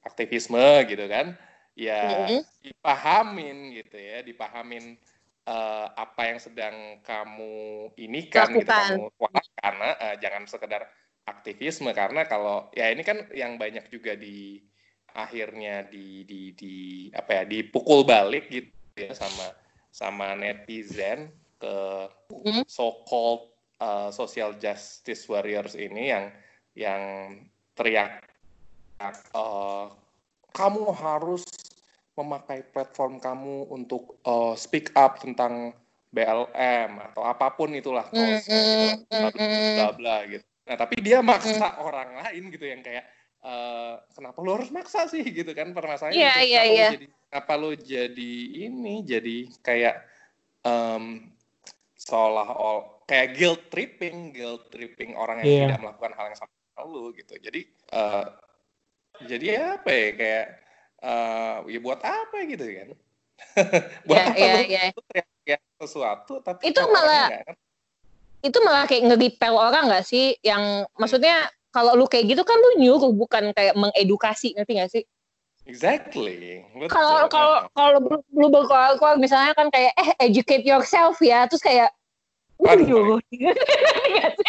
aktivisme gitu kan ya Mhm. dipahamin gitu ya dipahamin eh, apa yang sedang kamu ini kan gitu kamu wah, karena eh, jangan sekedar aktivisme karena kalau ya ini kan yang banyak juga di akhirnya di di di apa ya dipukul balik gitu ya sama sama netizen ke Mhm. so called uh, social justice warriors ini yang yang teriak uh, kamu harus memakai platform kamu untuk uh, speak up tentang BLM atau apa pun itulah mm, cause-nya gitu, bla bla gitu. Nah tapi dia maksa orang lain gitu yang kayak uh, kenapa lu harus maksa sih gitu kan permasalahannya. Iya, gitu. iya, Kenapa lu iya. jadi- Kenapa lu jadi ini jadi kayak um, seolah-olah kayak guilt tripping, guilt tripping orang yang Iya. tidak melakukan hal yang sama lu gitu. Jadi eh, jadi apa ya kayak eh, ya buat apa gitu kan? buat Iya, apa iya, lu, iya. lu teriak-teriak sesuatu tapi Itu malah- ngerti. itu malah kayak nge-repel orang nggak sih? Yang maksudnya kalau lu kayak gitu kan lu nyuruh bukan kayak mengedukasi ngerti nggak sih? Exactly. Kalau kalau kalau lu berkoar misalnya kan kayak eh educate yourself ya, terus kayak sih?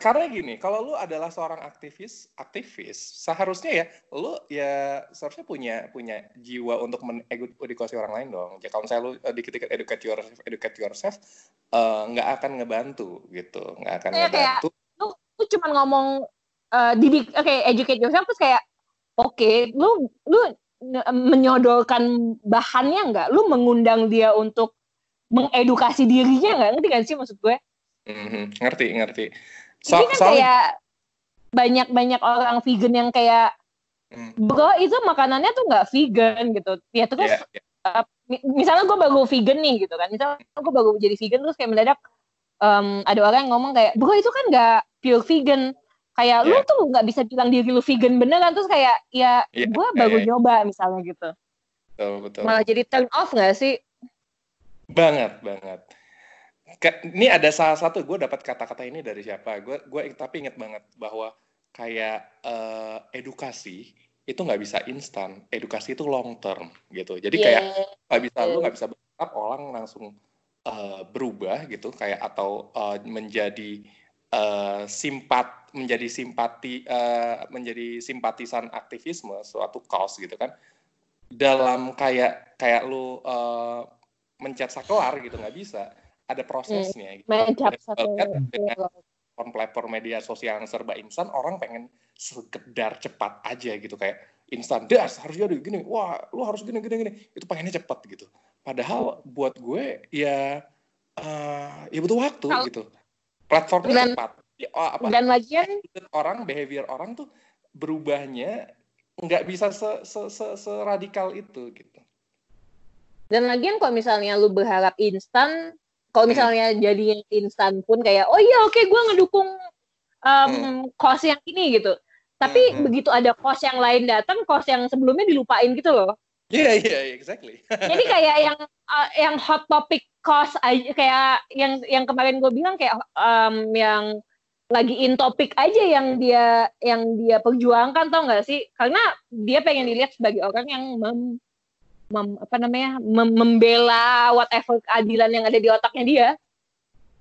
Karena gini, kalau lu adalah seorang aktivis, aktivis seharusnya ya lu ya seharusnya punya punya jiwa untuk mengedukasi orang lain dong. Ya kalau misalnya lu uh, dikit-dikit educate yourself, educate yourself eh, nggak uh, akan ngebantu gitu, nggak akan ya, ngebantu. Kayak, lu, lu cuma ngomong uh, didik, oke okay, educate yourself terus kayak oke, okay, lu lu menyodorkan bahannya nggak? Lu mengundang dia untuk mengedukasi dirinya nggak? Ngerti gak sih maksud gue? Mm-hmm. Ngerti, ngerti. So, Jadi kan so, kayak banyak-banyak orang vegan yang kayak mm. bro itu makanannya tuh nggak vegan gitu. Ya terus yeah, yeah. Uh, misalnya gue baru vegan nih gitu kan. Misalnya gue baru jadi vegan terus kayak mendadak um, ada orang yang ngomong kayak bro itu kan nggak pure vegan. Kayak yeah. lu tuh nggak bisa bilang diri lu vegan beneran terus kayak ya yeah, gue baru yeah, nyoba misalnya gitu. Betul, betul. Malah jadi turn off nggak sih? Banget, banget ini ada salah satu gue dapat kata-kata ini dari siapa? Gue gue tapi inget banget bahwa kayak uh, edukasi itu nggak bisa instan. Edukasi itu long term gitu. Jadi yeah. kayak nggak bisa yeah. lu nggak bisa berharap orang langsung uh, berubah gitu. Kayak atau uh, menjadi uh, simpat menjadi simpati uh, menjadi simpatisan aktivisme suatu cause gitu kan. Dalam kayak kayak lu uh, mencet sakelar gitu nggak bisa ada prosesnya. Hmm. Gitu. satu. platform media sosial yang serba instan, orang pengen sekedar cepat aja gitu kayak instan das harus jadi gini, wah lu harus gini gini gini, itu pengennya cepat gitu. Padahal buat gue ya uh, ya butuh waktu Kalo, gitu. Platformnya dan, cepat. Ya, oh, apa, dan lagian orang behavior orang tuh berubahnya nggak bisa se, se, se, se radikal itu gitu. Dan lagian kalau misalnya lu berharap instan, kalau misalnya hmm. jadi instan pun kayak oh iya oke okay, gue ngedukung um, hmm. kos yang ini gitu tapi hmm. hmm. begitu ada kos yang lain datang kos yang sebelumnya dilupain gitu loh Iya yeah, iya yeah, exactly. Jadi kayak yang uh, yang hot topic cost aja kayak yang yang kemarin gue bilang kayak um, yang lagi in topik aja yang dia yang dia perjuangkan tau gak sih? Karena dia pengen dilihat sebagai orang yang mem, mem, apa namanya mem, membela whatever keadilan yang ada di otaknya dia.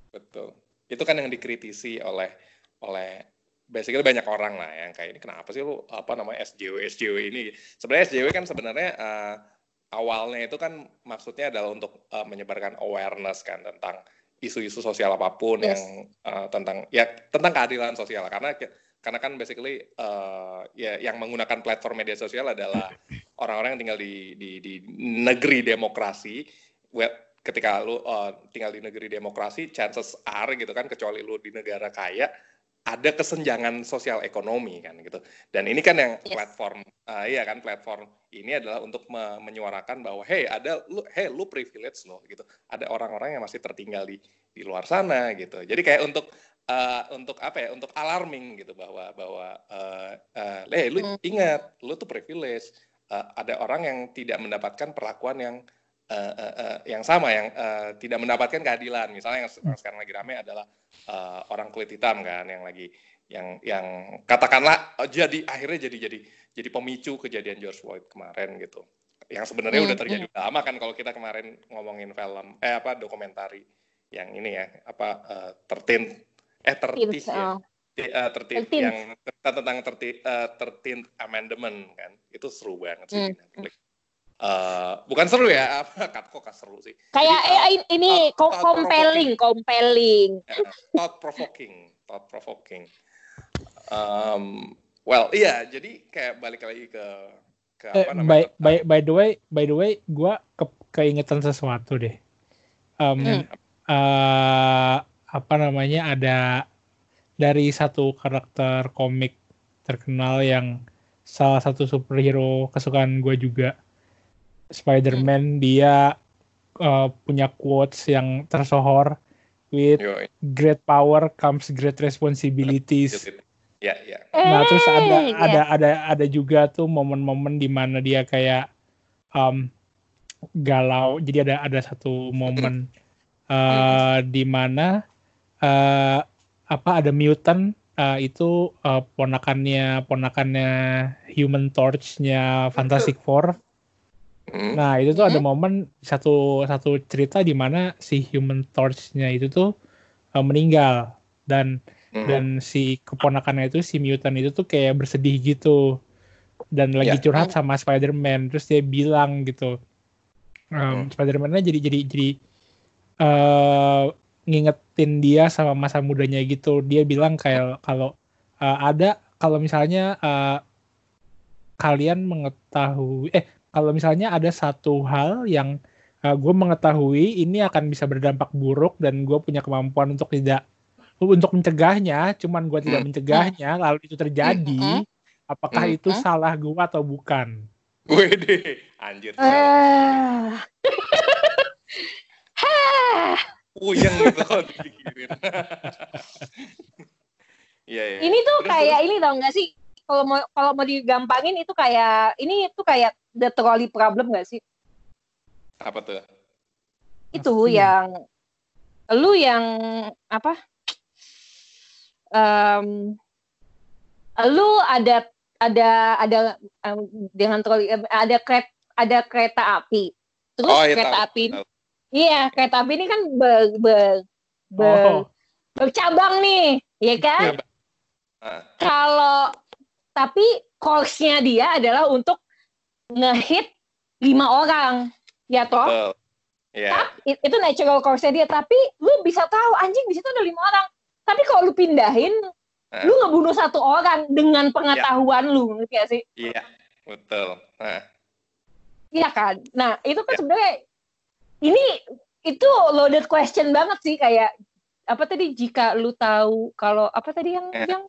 Betul. Itu kan yang dikritisi oleh oleh basically banyak orang lah yang kayak ini kenapa sih lu apa namanya SJW SJW ini sebenarnya SJW kan sebenarnya uh, awalnya itu kan maksudnya adalah untuk uh, menyebarkan awareness kan tentang isu-isu sosial apa pun yes. yang uh, tentang ya tentang keadilan sosial karena karena kan basically uh, ya yang menggunakan platform media sosial adalah orang-orang yang tinggal di di, di negeri demokrasi ketika lu uh, tinggal di negeri demokrasi chances are gitu kan kecuali lu di negara kaya ada kesenjangan sosial ekonomi kan gitu dan ini kan yang yes. platform uh, iya kan platform ini adalah untuk me menyuarakan bahwa hey ada lu hey lu privilege loh gitu ada orang-orang yang masih tertinggal di di luar sana gitu jadi kayak untuk uh, untuk apa ya untuk alarming gitu bahwa bahwa uh, uh, eh lu hmm. ingat lu tuh privilege uh, ada orang yang tidak mendapatkan perlakuan yang uh, uh, uh, yang sama yang uh, tidak mendapatkan keadilan misalnya yang hmm. sekarang lagi ramai adalah uh, orang kulit hitam kan yang lagi yang yang katakanlah jadi akhirnya jadi jadi jadi pemicu kejadian George Floyd kemarin gitu yang sebenarnya hmm, udah terjadi hmm. lama kan kalau kita kemarin ngomongin film eh apa dokumentari yang ini ya apa uh, tertin eh tertib ya. Uh, tertib yang tentang tertib uh, tertib amendment kan itu seru banget sih hmm. Uh, bukan seru ya, apa kok seru sih. Kayak Jadi, uh, ini thought, compelling, compelling. Yeah, thought provoking, thought provoking. Um, well, iya, jadi kayak balik lagi ke ke eh, apa namanya? By, by, by the way, by the way, gue ke, keingetan sesuatu deh. Um, hmm. uh, apa namanya ada dari satu karakter komik terkenal yang salah satu superhero kesukaan gue juga Spider-Man hmm. dia uh, punya quotes yang tersohor with great power comes great responsibilities. Ya, ya. Nah, terus ada eh, ada ada ada juga tuh momen-momen di mana dia kayak um, galau. Jadi ada ada satu momen uh, di mana uh, apa ada mutant uh, itu uh, ponakannya ponakannya Human Torch-nya Fantastic Four. Hmm. Nah itu tuh ada Hmm. momen satu satu cerita di mana si Human Torch-nya itu tuh uh, meninggal dan Hmm. dan si keponakannya itu si mutant itu tuh kayak bersedih gitu dan lagi Ya. curhat sama Spider-Man terus dia bilang gitu um. Spider-Man-nya jadi jadi jadi eh ngingetin dia sama masa mudanya gitu dia bilang kayak kalau uh, ada kalau misalnya uh, kalian mengetahui eh kalau misalnya ada satu hal yang gue mengetahui ini akan bisa berdampak buruk dan gue punya kemampuan untuk tidak untuk mencegahnya, cuman gue tidak mencegahnya, lalu itu terjadi, apakah itu salah gue atau bukan? Wede, anjir. Ah. Puyeng gitu kalau dipikirin. Iya, iya. ini tuh Terus, kayak ini tau gak sih? Kalau mau kalau mau digampangin itu kayak ini tuh kayak the trolley problem gak sih? Apa tuh? Itu Pasti. yang lu yang apa? Em, lu ada ada ada em, dengan trolley em, ada kereta ada kereta api. Terus Oh, iya, kereta tahu, api tahu. Iya, kereta api ini kan ber, ber, ber- Oh, bercabang nih, ya kan? Iya, Ah, Kalau tapi course-nya dia adalah untuk ngehit lima orang, ya toh? betul. Iya. It- itu natural course-nya dia. Tapi lu bisa tahu anjing di situ ada lima orang. Tapi kalau lu pindahin, Ah. lu ngebunuh satu orang dengan pengetahuan lu, ngerti gak sih? Iya, betul. Nah, Iya kan? Nah, itu kan Ya. sebenarnya ini itu loaded question banget sih kayak apa tadi jika lu tahu kalau apa tadi yang Ya. yang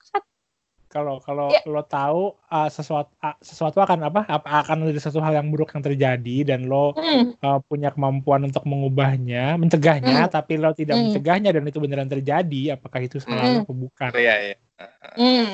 kalau kalau Ya. lo tahu uh, sesuatu uh, sesuatu akan apa? Apa akan ada sesuatu hal yang buruk yang terjadi dan lo Hmm, uh, punya kemampuan untuk mengubahnya, mencegahnya, Hmm. tapi lo tidak Hmm. mencegahnya dan itu beneran terjadi, apakah itu salah Hmm. lo atau bukan? iya, iya. hmm,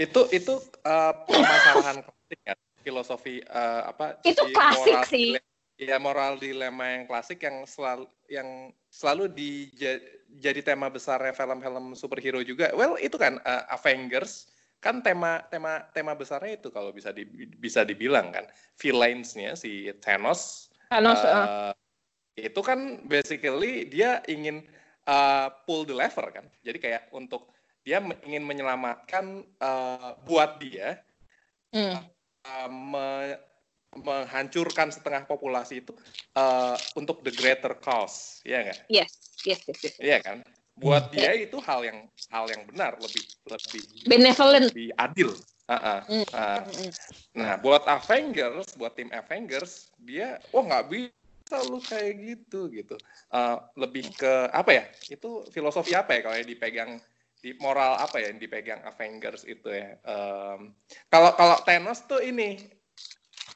Itu itu eh, permasalahan klasik ya, filosofi eh, apa? Itu si klasik moral sih. Iya, moral dilema yang klasik yang selalu yang selalu dija- jadi tema besarnya film-film superhero juga. Well, itu kan eh, Avengers kan tema tema tema besarnya itu kalau bisa di, bisa dibilang kan villains-nya si Thanos Thanos, eh, uh, itu kan basically dia ingin uh, pull the lever kan. Jadi kayak untuk dia ingin menyelamatkan uh, buat dia hmm, uh, me- menghancurkan setengah populasi itu uh, untuk the greater cause, ya nggak? yes, yes, yes, yes. Iya kan? Buat dia itu hal yang hal yang benar, lebih lebih Benevolent. lebih adil. Uh-uh. Hmm, Uh, hmm, Nah, buat Avengers, buat tim Avengers, dia wah nggak bisa lu kayak gitu gitu. Eh, lebih ke apa ya? Itu filosofi apa ya kalau yang dipegang di moral apa ya yang dipegang Avengers itu ya? Em, kalau kalau Thanos tuh ini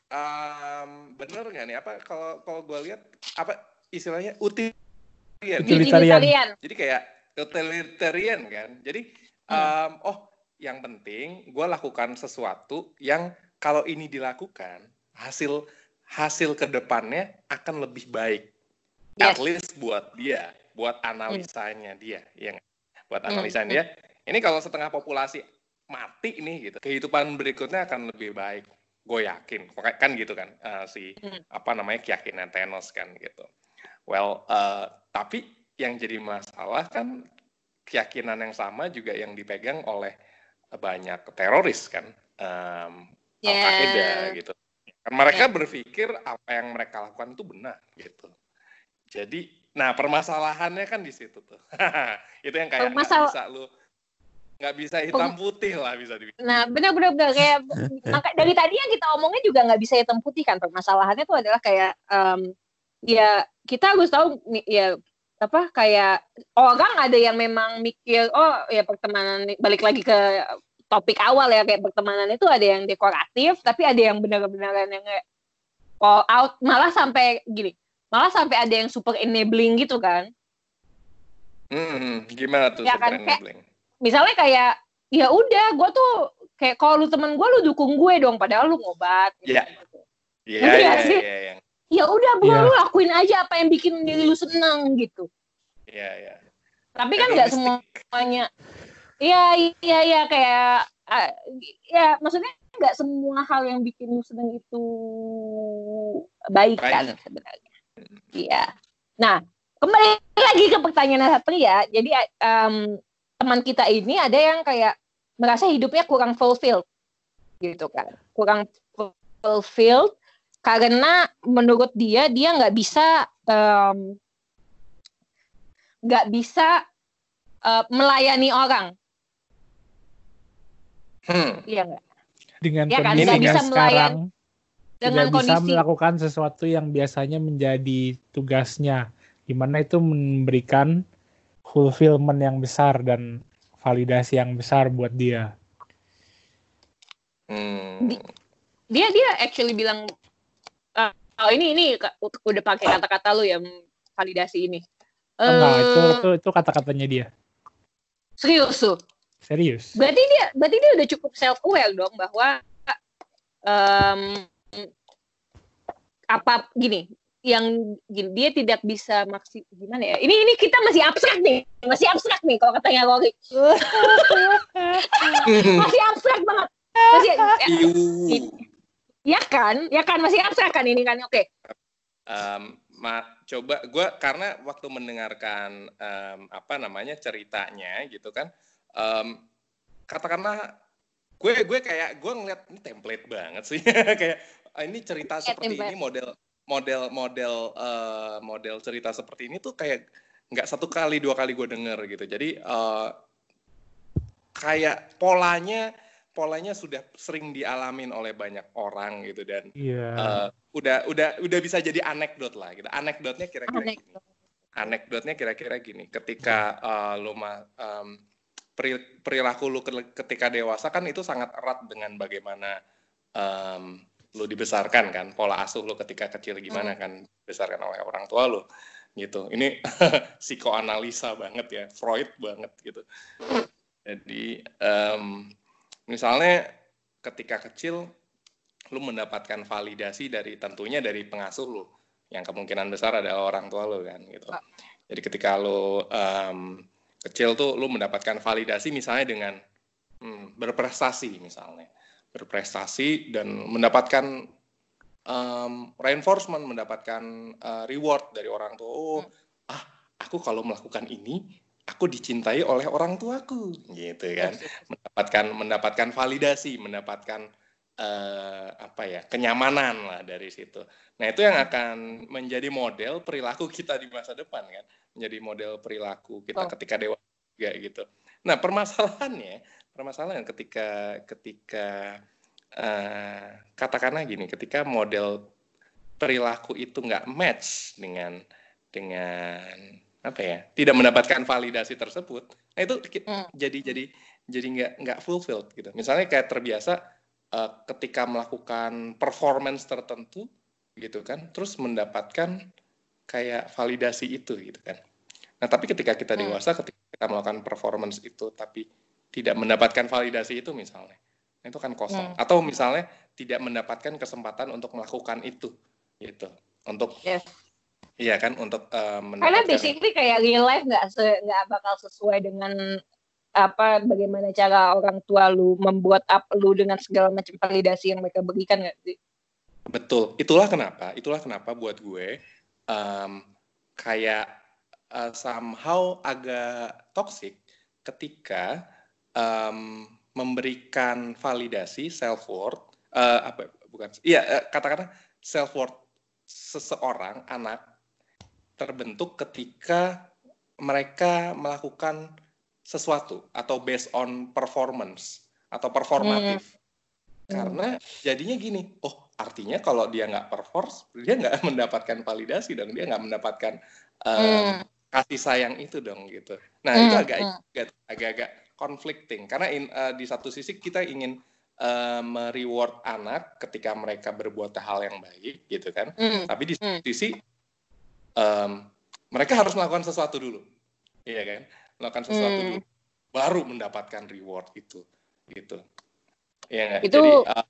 em, bener nggak nih? Apa kalau kalau gue lihat apa istilahnya utilitarian? Utilitarian. Jadi kayak utilitarian kan. Jadi Hmm. um, oh yang penting gue lakukan sesuatu yang kalau ini dilakukan hasil hasil ke depannya akan lebih baik. Yes. At least buat dia, buat analisanya dia, ya nggak? Buat Hmm, analisanya dia. Ini kalau setengah populasi mati nih gitu, kehidupan berikutnya akan lebih baik. Gue yakin, kan gitu kan eh, si Hmm. apa namanya keyakinan Thanos kan gitu. Well, eh, tapi yang jadi masalah kan keyakinan yang sama juga yang dipegang oleh banyak teroris kan, um, Ya. Al-Qaeda gitu. Kan mereka berpikir apa yang mereka lakukan itu benar gitu. Jadi, nah permasalahannya kan di situ tuh. itu yang kayak Permasal- bisa lu nggak bisa hitam putih lah bisa dibilang. Nah, benar-benar benar kayak maka dari tadi yang kita omongin juga nggak bisa hitam putih kan. Permasalahannya tuh adalah kayak em, ya kita harus tahu ya apa kayak orang ada yang memang mikir oh ya pertemanan balik lagi ke topik awal ya kayak pertemanan itu ada yang dekoratif tapi ada yang benar-benar yang kayak all out. Malah sampai gini malah sampai ada yang super enabling gitu kan. Hmm, gimana tuh Ya super kan, kayak- enabling? Misalnya kayak ya udah gue tuh kayak kalau lu temen gue lu dukung gue dong padahal lu ngobat gitu. Iya. Iya, iya, iya, yang ya udah bro Iya. lu lakuin aja apa yang bikin diri lu seneng gitu Iya, iya. Tapi kan nggak semuanya. Iya, iya, iya kayak uh, ya maksudnya nggak semua hal yang bikin lu seneng itu baik, baik. kan sebenarnya. Iya. Nah, kembali lagi ke pertanyaan Satria. Jadi um, teman kita ini ada yang kayak merasa hidupnya kurang fulfilled gitu kan. Kurang fulfilled karena menurut dia dia nggak bisa nggak um, bisa uh, melayani orang. Hmm. Iya nggak? Dengan ya kan? kondisi bisa sekarang dengan tidak kondisi. bisa melakukan sesuatu yang biasanya menjadi tugasnya, gimana itu memberikan fulfillment yang besar dan validasi yang besar buat dia. Hmm. Dia dia actually bilang Oh ini ini udah pakai kata-kata lu ya validasi ini. Enggak, uh, itu itu itu kata-katanya dia. Serius tuh. Serius. Berarti dia berarti dia udah cukup self aware dong bahwa um, apa gini yang gini, dia tidak bisa maksi gimana ya? Ini ini kita masih abstrak nih. Masih abstrak nih kalau katanya Rory masih abstrak banget. Masih, ya, Ya kan, ya kan? Masih abstrak kan ini kan. Oke. Okay. Um, ma coba gue karena waktu mendengarkan um, apa namanya ceritanya gitu kan, um, katakanlah gue gue kayak gue ngeliat ini template banget sih. Kayak ah, ini cerita seperti ini model model model uh, model cerita seperti ini tuh kayak nggak satu kali dua kali gue denger gitu jadi uh, kayak polanya polanya sudah sering dialamin oleh banyak orang gitu dan yeah. Iya. uh, udah udah udah bisa jadi anekdot lah gitu. Anekdotnya kira-kira Anek. gini. Anekdotnya kira-kira gini. Ketika uh, lo ma, um, perilaku lu ketika dewasa kan itu sangat erat dengan bagaimana um, lu dibesarkan kan pola asuh lu ketika kecil gimana hmm. kan dibesarkan oleh orang tua lu gitu. Ini psikoanalisa banget ya Freud banget gitu. Jadi um, misalnya ketika kecil lu mendapatkan validasi dari tentunya dari pengasuh lu yang kemungkinan besar adalah orang tua lu kan gitu. Jadi ketika lu um, kecil tuh lu mendapatkan validasi misalnya dengan hmm, berprestasi misalnya berprestasi dan mendapatkan um, reinforcement mendapatkan uh, reward dari orang tua. Oh hmm. ah aku kalau melakukan ini aku dicintai oleh orang tuaku. Gitu kan. Mendapatkan mendapatkan validasi mendapatkan uh, apa ya kenyamanan lah dari situ. Nah itu yang akan menjadi model perilaku kita di masa depan kan. Menjadi model perilaku kita oh. ketika dewasa juga gitu. Nah permasalahannya permasalahan ketika ketika uh, katakanlah gini ketika model perilaku itu nggak match dengan dengan apa ya tidak mendapatkan validasi tersebut nah itu hmm. jadi jadi jadi nggak nggak fulfilled gitu misalnya kayak terbiasa uh, ketika melakukan performance tertentu gitu kan terus mendapatkan kayak validasi itu gitu kan nah tapi ketika kita hmm. dewasa ketika kita melakukan performance itu tapi tidak mendapatkan validasi itu misalnya itu kan kosong hmm. atau misalnya tidak mendapatkan kesempatan untuk melakukan itu gitu untuk yes Iya kan untuk uh, Karena basically kayak real life nggak nggak bakal sesuai dengan apa bagaimana cara orang tua lu membuat up lu dengan segala macam validasi yang mereka berikan nggak sih? Betul. Itulah kenapa. Itulah kenapa buat gue um, kayak uh, somehow agak toxic ketika um, memberikan validasi self worth uh, apa bukan iya uh, katakanlah self worth seseorang anak terbentuk ketika mereka melakukan sesuatu atau based on performance atau performatif. Hmm. Karena jadinya gini, oh artinya kalau dia nggak perform, dia nggak mendapatkan validasi dong, dia nggak mendapatkan um, hmm. kasih sayang itu dong gitu. Nah hmm. itu agak hmm. agak-agak conflicting karena in, uh, di satu sisi kita ingin uh, mereward anak ketika mereka berbuat hal yang baik gitu kan, hmm. tapi di hmm. sisi um, mereka harus melakukan sesuatu dulu, iya kan? Melakukan sesuatu hmm. dulu, baru mendapatkan reward itu, gitu. Iya Itu... Jadi uh,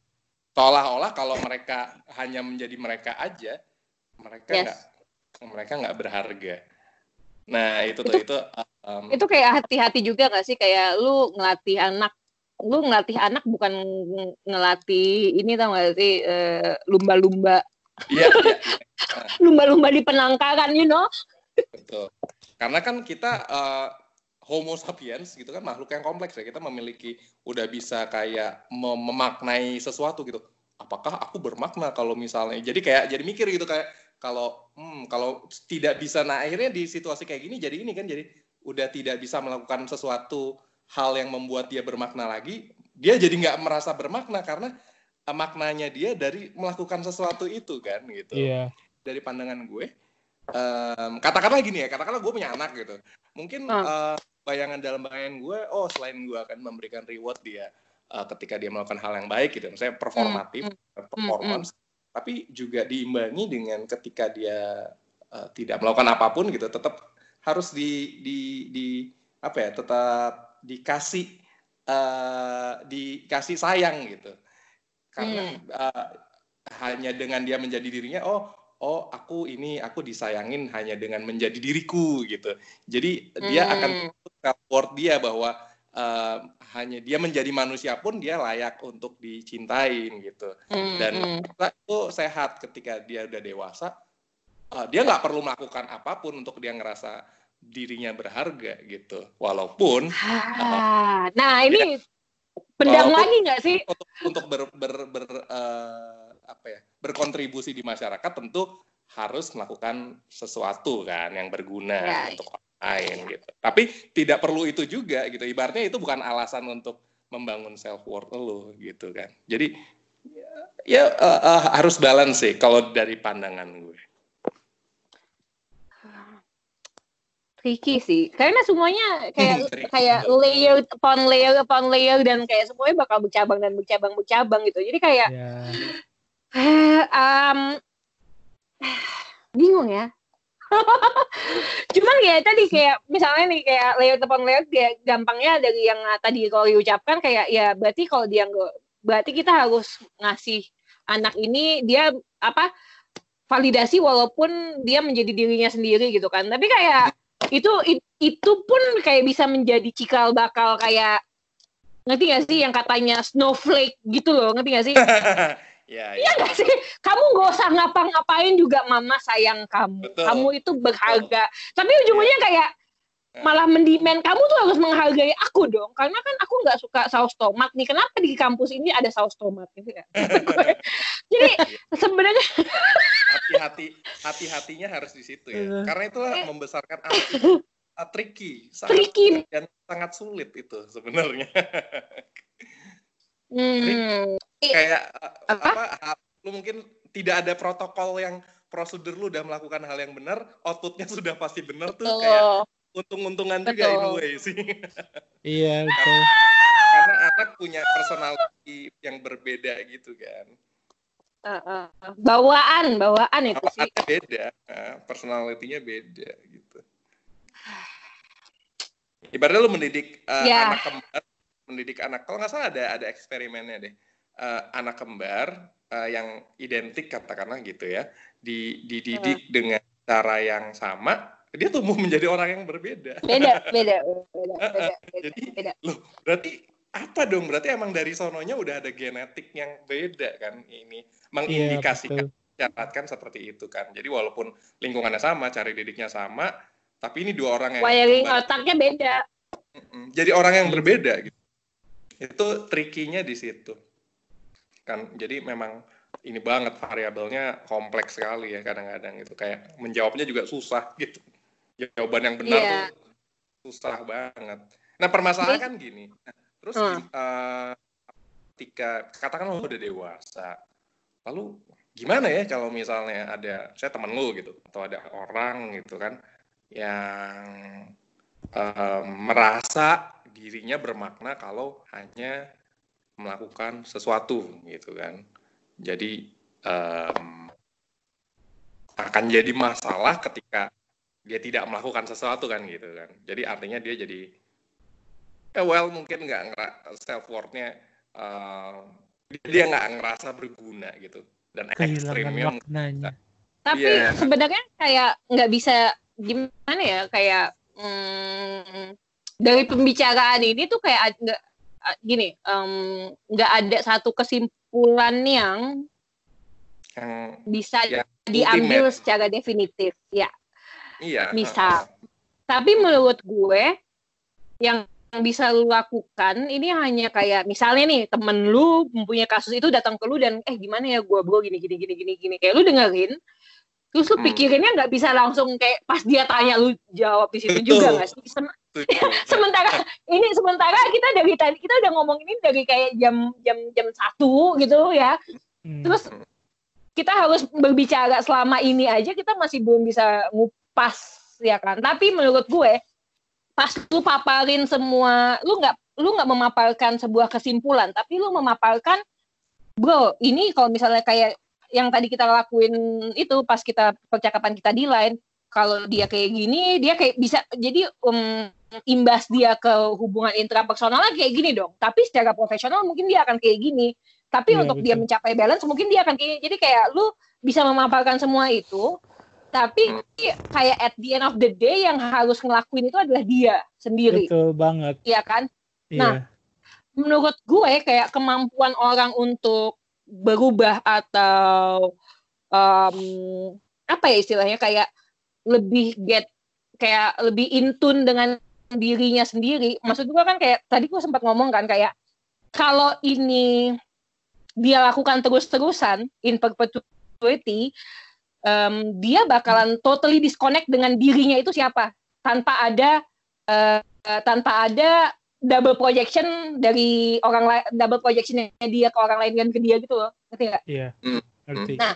seolah-olah kalau mereka hanya menjadi mereka aja, mereka nggak yes. mereka nggak berharga. Nah itu tuh Itu- itu, um, Itu kayak hati-hati juga gak sih? Kayak lu ngelatih anak lu ngelatih anak bukan ng- ngelatih ini tau gak sih eh, lumba-lumba? Iya iya. Lumba-lumba di penangkaran you know? Betul. Karena kan kita uh, Homo sapiens gitu kan makhluk yang kompleks ya. Kita memiliki udah bisa kayak mem- memaknai sesuatu gitu. Apakah aku bermakna kalau misalnya jadi kayak jadi mikir gitu kayak kalau hmm, kalau tidak bisa nah akhirnya di situasi kayak gini jadi ini kan jadi udah tidak bisa melakukan sesuatu hal yang membuat dia bermakna lagi dia jadi nggak merasa bermakna karena eh, maknanya dia dari melakukan sesuatu itu kan gitu Iya. dari pandangan gue em, katakanlah gini ya katakanlah gue punya anak gitu mungkin Ah. eh, bayangan dalam bayangan gue oh selain gue akan memberikan reward dia eh, ketika dia melakukan hal yang baik gitu misalnya performatif Hmm, performance tapi juga diimbangi dengan ketika dia eh, tidak melakukan apa pun gitu tetap harus di di di apa ya tetap dikasih eh, dikasih sayang gitu. Karena eh, hanya dengan dia menjadi dirinya oh oh aku ini aku disayangin hanya dengan menjadi diriku gitu. Jadi dia Hmm. akan support dia bahwa eh, hanya dia menjadi manusia pun dia layak untuk dicintain gitu. Hmm, dan hmm. itu sehat ketika dia udah dewasa uh, dia nggak perlu melakukan apa pun untuk dia ngerasa dirinya berharga gitu. Walaupun Ah, nah ini pendam Walaupun- lagi nggak sih? untuk untuk ber, ber, ber, uh, apa ya berkontribusi di masyarakat tentu harus melakukan sesuatu kan yang berguna Ya, untuk orang lain gitu. Tapi tidak perlu itu juga gitu. Ibaratnya itu bukan alasan untuk membangun self worth lo gitu kan. Jadi ya uh, uh, harus balance sih kalau dari pandangan gue. Tricky sih. Karena semuanya kayak Hmm, tricky. kayak layer upon layer upon layer dan kayak semuanya bakal bercabang dan bercabang bercabang gitu. Jadi kayak Iya. eh, um, bingung ya cuman kayak tadi kayak misalnya nih kayak layer upon kayak gampangnya dari yang tadi kalau diucapkan kayak ya berarti kalau dia berarti kita harus ngasih anak ini dia apa validasi walaupun dia menjadi dirinya sendiri gitu kan. Tapi kayak itu it- itu pun kayak bisa menjadi cikal bakal kayak ngerti gak sih yang katanya snowflake gitu loh ngerti gak sih ya, Iya ya. gak sih? Kamu gak usah ngapa-ngapain juga mama sayang kamu. Betul. Kamu itu berharga. Tapi ujung-ujungnya kayak Ya. malah mendimen kamu tuh harus menghargai aku dong. Karena kan aku nggak suka saus tomat nih. Kenapa di kampus ini ada saus tomat gitu ya? Jadi sebenarnya hati-hati hati-hatinya harus di situ ya Iya. karena itulah membesarkan anak itu uh, tricky sangat tricky. dan sangat sulit itu sebenarnya Hmm. Kayak uh, Apa? apa, lu mungkin tidak ada protokol yang prosedur lu udah melakukan hal yang benar outputnya sudah pasti benar tuh kayak untung-untungan juga in a way sih Iya betul. karena anak punya personality yang berbeda gitu kan Uh, uh, bawaan, bawaan itu sih. Bawaannya beda uh, personality-nya beda gitu ibaratnya lu mendidik uh, Ya. anak kembar mendidik anak kalau nggak salah ada ada eksperimennya deh Uh, anak kembar uh, yang identik katakanlah gitu ya di dididik dengan cara yang sama dia tumbuh menjadi orang yang berbeda. Beda, beda, beda, beda, beda, Jadi, beda. loh berarti apa dong? Berarti emang dari sononya udah ada genetik yang beda kan ini? Iya mengindikasikan betul. catatkan seperti itu kan. Jadi walaupun lingkungannya sama cari didiknya sama tapi ini dua orang yang Wiring otaknya beda. Jadi orang yang berbeda gitu. Itu trikinya di situ kan jadi memang ini banget variabelnya kompleks sekali ya kadang-kadang itu kayak menjawabnya juga susah gitu jawaban yang benar Iya. tuh susah banget nah permasalahan kan gini terus Hmm. eh, ketika katakan lo udah dewasa lalu gimana ya kalau misalnya ada saya temen lu gitu atau ada orang gitu kan yang em, merasa dirinya bermakna kalau hanya melakukan sesuatu gitu kan jadi em, akan jadi masalah ketika dia tidak melakukan sesuatu kan gitu kan jadi artinya dia jadi eh, well mungkin nggak self worthnya dia nggak ngerasa berguna gitu dan ekstrimnya maknanya. Tapi Iya. sebenarnya kayak nggak bisa gimana ya kayak hmm, dari pembicaraan ini tuh kayak nggak gini nggak um, ada satu kesimpulan yang yang bisa ya, diambil ultimate. secara definitif ya. Iya misal tapi menurut gue yang bisa lu lakukan ini hanya kayak misalnya nih temen lu mempunyai kasus itu datang ke lu dan eh gimana ya gue bro gini gini gini gini gini. Kayak lu dengerin terus lu hmm. pikirinnya nggak bisa langsung kayak pas dia tanya lu jawab di situ juga nggak sih sementara ini sementara kita dari tadi kita udah ngomong ini dari kayak jam jam jam satu gitu ya. Hmm. terus kita harus berbicara selama ini aja kita masih belum bisa ngupas ya kan? Tapi menurut gue pas lu paparin semua lu nggak lu nggak memaparkan sebuah kesimpulan tapi lu memaparkan bro ini kalau misalnya kayak yang tadi kita lakuin itu pas kita percakapan kita di line kalau dia kayak gini dia kayak bisa jadi um, imbas dia ke hubungan intrapersonalnya kayak gini dong. Tapi secara profesional mungkin dia akan kayak gini. Tapi ya, untuk betul. dia mencapai balance mungkin dia akan kayak gini. Jadi kayak lu bisa memaparkan semua itu tapi kayak at the end of the day yang harus ngelakuin itu adalah dia sendiri. Betul banget. Iya kan? Iya. nah menurut gue kayak kemampuan orang untuk berubah atau um, apa ya istilahnya kayak lebih get kayak lebih intun dengan dirinya sendiri. Maksud gue kan kayak tadi gue sempat ngomong kan kayak kalau ini dia lakukan terus-terusan in perpetuity, um, dia bakalan totally disconnect dengan dirinya itu siapa tanpa ada uh, tanpa ada double projection dari orang lain double projectionnya dia ke orang lain dan ke dia gitu loh ngerti nggak? Iya hmm. ngerti. Nah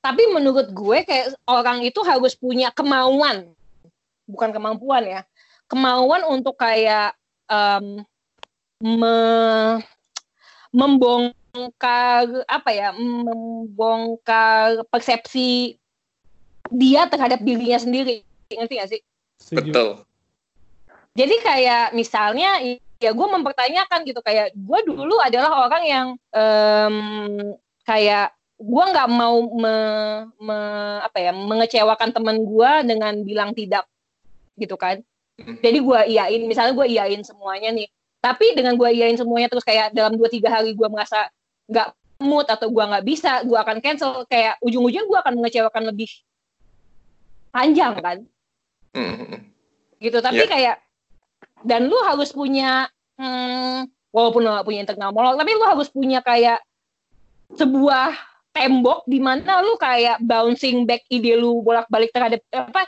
tapi menurut gue kayak orang itu harus punya kemauan bukan kemampuan ya kemauan untuk kayak um, me, membongkar apa ya membongkar persepsi dia terhadap dirinya sendiri ngerti gak sih? Betul jadi kayak misalnya ya gue mempertanyakan gitu kayak gue dulu adalah orang yang um, kayak gue nggak mau me, me, apa ya mengecewakan teman gue dengan bilang tidak gitu kan. Jadi gue iyain misalnya gue iyain semuanya nih. Tapi dengan gue iyain semuanya terus kayak dalam dua tiga hari gue merasa nggak mood atau gue nggak bisa gue akan cancel. Kayak ujung-ujung gue akan mengecewakan lebih panjang kan? Mm-hmm. gitu. Tapi yeah. kayak dan lu harus punya hmm, walaupun lu gak punya internal monolog tapi lu harus punya kayak sebuah tembok di mana lu kayak bouncing back ide lu bolak-balik terhadap apa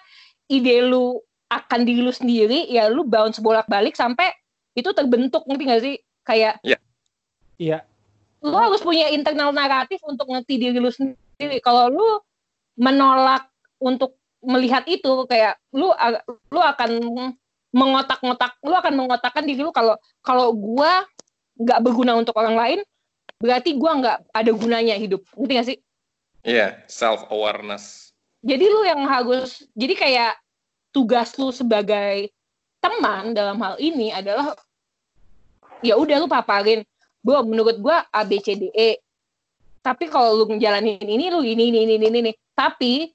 ide lu akan diri lu sendiri ya lu bounce bolak-balik sampai itu terbentuk ngerti gak sih? Kayak iya. Yeah. yeah. lu harus punya internal naratif untuk ngerti diri lu sendiri. Kalau lu menolak untuk melihat itu kayak lu lu akan mengotak-ngotak lu akan mengotakkan diri lu kalau kalau gua nggak berguna untuk orang lain berarti gua nggak ada gunanya hidup. Ngerti gak sih? Iya yeah, self awareness jadi lu yang harus jadi kayak tugas lu sebagai teman dalam hal ini adalah ya udah lu paparin. Bro menurut gua A B C D E. Tapi kalau lu ngejalanin ini lu ini ini ini ini tapi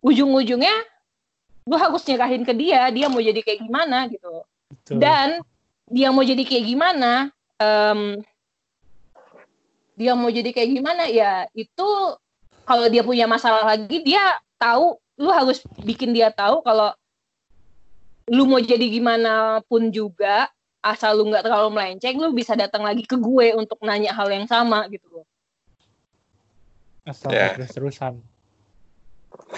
ujung-ujungnya lu harus nyerahin ke dia dia mau jadi kayak gimana gitu. Betul. dan dia mau jadi kayak gimana um, dia mau jadi kayak gimana ya itu kalau dia punya masalah lagi dia tahu lu harus bikin dia tahu kalau lu mau jadi gimana pun juga asal lu nggak terlalu melenceng lu bisa datang lagi ke gue untuk nanya hal yang sama gitu. Loh asal yeah. terus terusan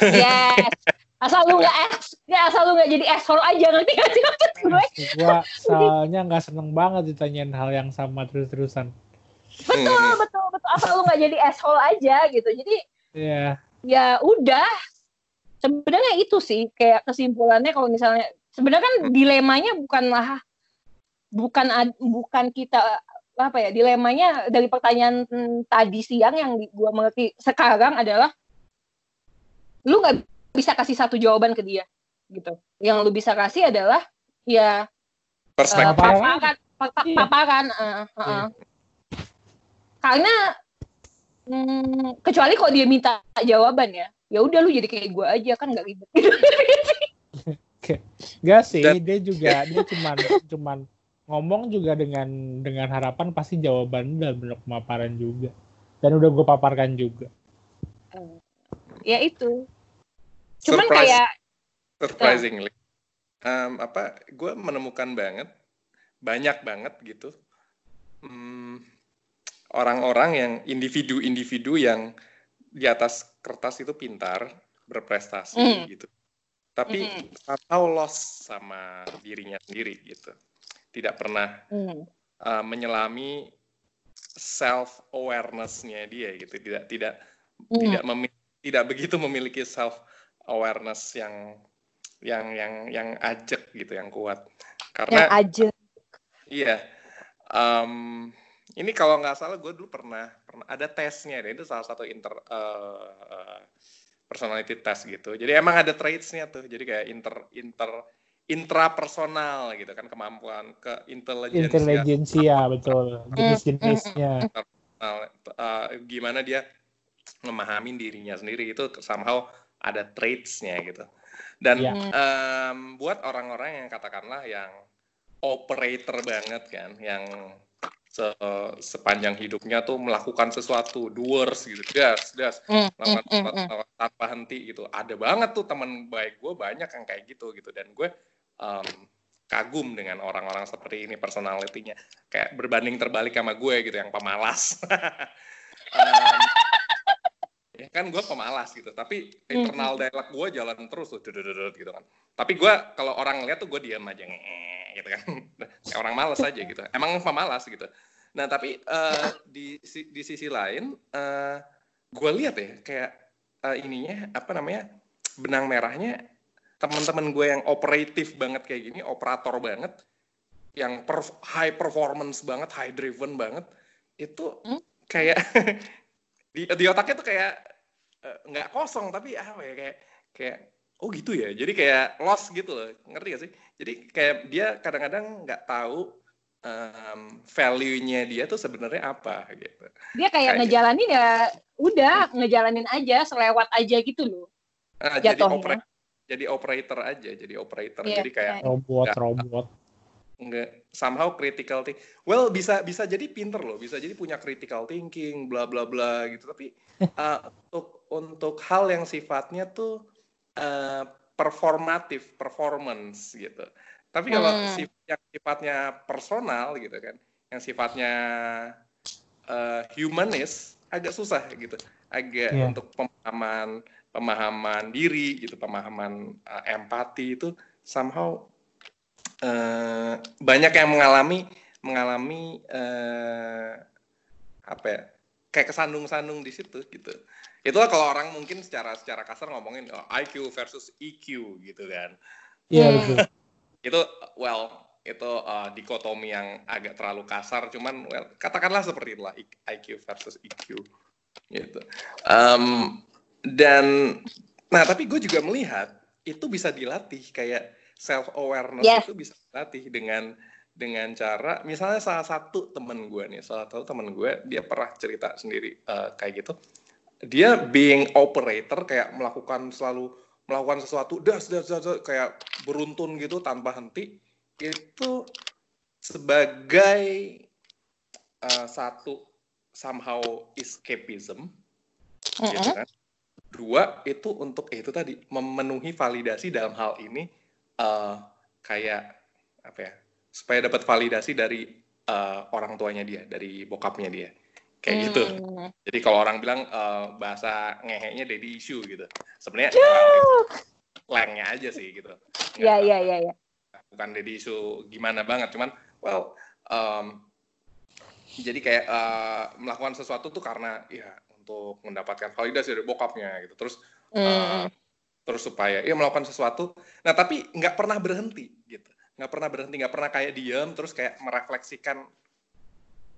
yes. Asal lu nggak es ya asal lu nggak jadi asshole aja nanti gak sih maksud gue? gua soalnya nggak seneng banget ditanyain hal yang sama terus terusan betul betul betul. Asal lu nggak jadi asshole aja gitu. Jadi yeah. ya udah sebenarnya itu sih kayak kesimpulannya kalau misalnya sebenarnya kan dilemanya bukanlah bukan bukan kita apa ya dilemanya dari pertanyaan tadi siang yang gua mengerti sekarang adalah lu nggak bisa kasih satu jawaban ke dia gitu. Yang lu bisa kasih adalah ya perspektif uh, paparan, iya. paparan uh, uh, uh. karena mm, kecuali kok dia minta jawaban ya, ya udah lu jadi kayak gue aja kan nggak ribet. Gak sih, Dan, dia juga dia cuman cuman ngomong juga dengan dengan harapan pasti jawaban dan benar pemaparan juga. Dan udah gue paparkan juga. Uh, ya itu. Cuman Surprise, kayak surprisingly, um, apa? Gue menemukan banget banyak banget gitu hmm, orang-orang yang individu-individu yang di atas kertas itu pintar berprestasi mm. gitu tapi mm. atau loss sama dirinya sendiri gitu tidak pernah mm. uh, menyelami self awarenessnya dia gitu tidak tidak mm. tidak tidak begitu memiliki self awareness yang yang yang yang ajak gitu yang kuat karena yang ajak iya um, ini kalau nggak salah gue dulu pernah pernah ada tesnya deh. Itu salah satu inter uh, uh, personality test gitu. Jadi emang ada traitsnya tuh. Jadi kayak inter inter intrapersonal gitu kan kemampuan ke intelijensia intelijensia betul. jenis-jenisnya uh, gimana dia memahami dirinya sendiri. Itu somehow ada traitsnya gitu. Dan yeah. Iya. um, buat orang-orang yang katakanlah yang operator banget kan yang se sepanjang hidupnya tuh melakukan sesuatu. Doers gitu. Gas gas mm, mm, sesuatu mm, tanpa henti gitu. Ada banget tuh teman baik gue banyak yang kayak gitu gitu. Dan gue um, kagum dengan orang-orang seperti ini personalitinya kayak berbanding terbalik sama gue gitu yang pemalas. Um, ya kan gue pemalas gitu. Tapi internal dialog gue jalan terus tuh gitu kan. Tapi gue kalau orang lihat tuh gue diam aja nge gitu kan. Orang malas aja gitu. Emang pemalas gitu. Nah tapi uh, di di sisi lain uh, gue lihat ya kayak uh, ininya apa namanya benang merahnya teman-teman gue yang operatif banget kayak gini operator banget yang per, high performance banget high driven banget itu hmm? kayak di, di otaknya tuh kayak nggak uh, kosong tapi apa ya kayak kayak oh gitu ya? Jadi kayak lost gitu loh. Ngerti gak sih? Jadi kayak dia kadang-kadang nggak tahu um, value-nya dia tuh sebenarnya apa gitu. Dia kayak, kayak ngejalanin ya udah hmm. ngejalanin aja selewat aja gitu loh. Uh, jadi operator jadi operator aja jadi operator. Yeah, jadi kayak robot gak, robot. enggak somehow critical thinking well bisa bisa jadi pinter loh. Bisa jadi punya critical thinking bla bla bla gitu. Tapi uh, untuk untuk hal yang sifatnya tuh uh, performatif performance gitu tapi kalau hmm. yang sifatnya personal gitu kan yang sifatnya uh, humanis agak susah gitu agak yeah. untuk pemahaman pemahaman diri gitu pemahaman uh, empati itu somehow uh, banyak yang mengalami mengalami uh, apa ya kayak kesandung-sandung di situ gitu itulah kalau orang mungkin secara secara kasar ngomongin oh, IQ versus EQ gitu kan. Iya yeah, betul. Itu well itu uh, dikotomi yang agak terlalu kasar cuman well katakanlah seperti itulah IQ versus EQ gitu. Um, dan nah tapi gue juga melihat itu bisa dilatih kayak self awareness yeah. itu bisa dilatih dengan dengan cara misalnya salah satu temen gue nih salah satu temen gue dia pernah cerita sendiri uh, kayak gitu dia being operator kayak melakukan selalu melakukan sesuatu das das das, das kayak beruntun gitu tanpa henti itu sebagai uh, satu somehow escapism mm -hmm. gitu kan dua itu untuk eh, itu tadi memenuhi validasi dalam hal ini uh, kayak apa ya supaya dapat validasi dari uh, orang tuanya dia dari bokapnya dia kayak gitu. hmm. gitu. Jadi kalau orang bilang uh, bahasa ngeheknya daddy issue gitu. Sebenarnya lengnya aja sih gitu. Iya iya iya ya. Bukan daddy issue gimana banget, cuman well um, jadi kayak uh, melakukan sesuatu tuh karena ya untuk mendapatkan validasi dari bokapnya gitu. Terus hmm. uh, terus supaya ya melakukan sesuatu. Nah, tapi nggak pernah berhenti gitu. Nggak pernah berhenti, nggak pernah kayak diam terus kayak merefleksikan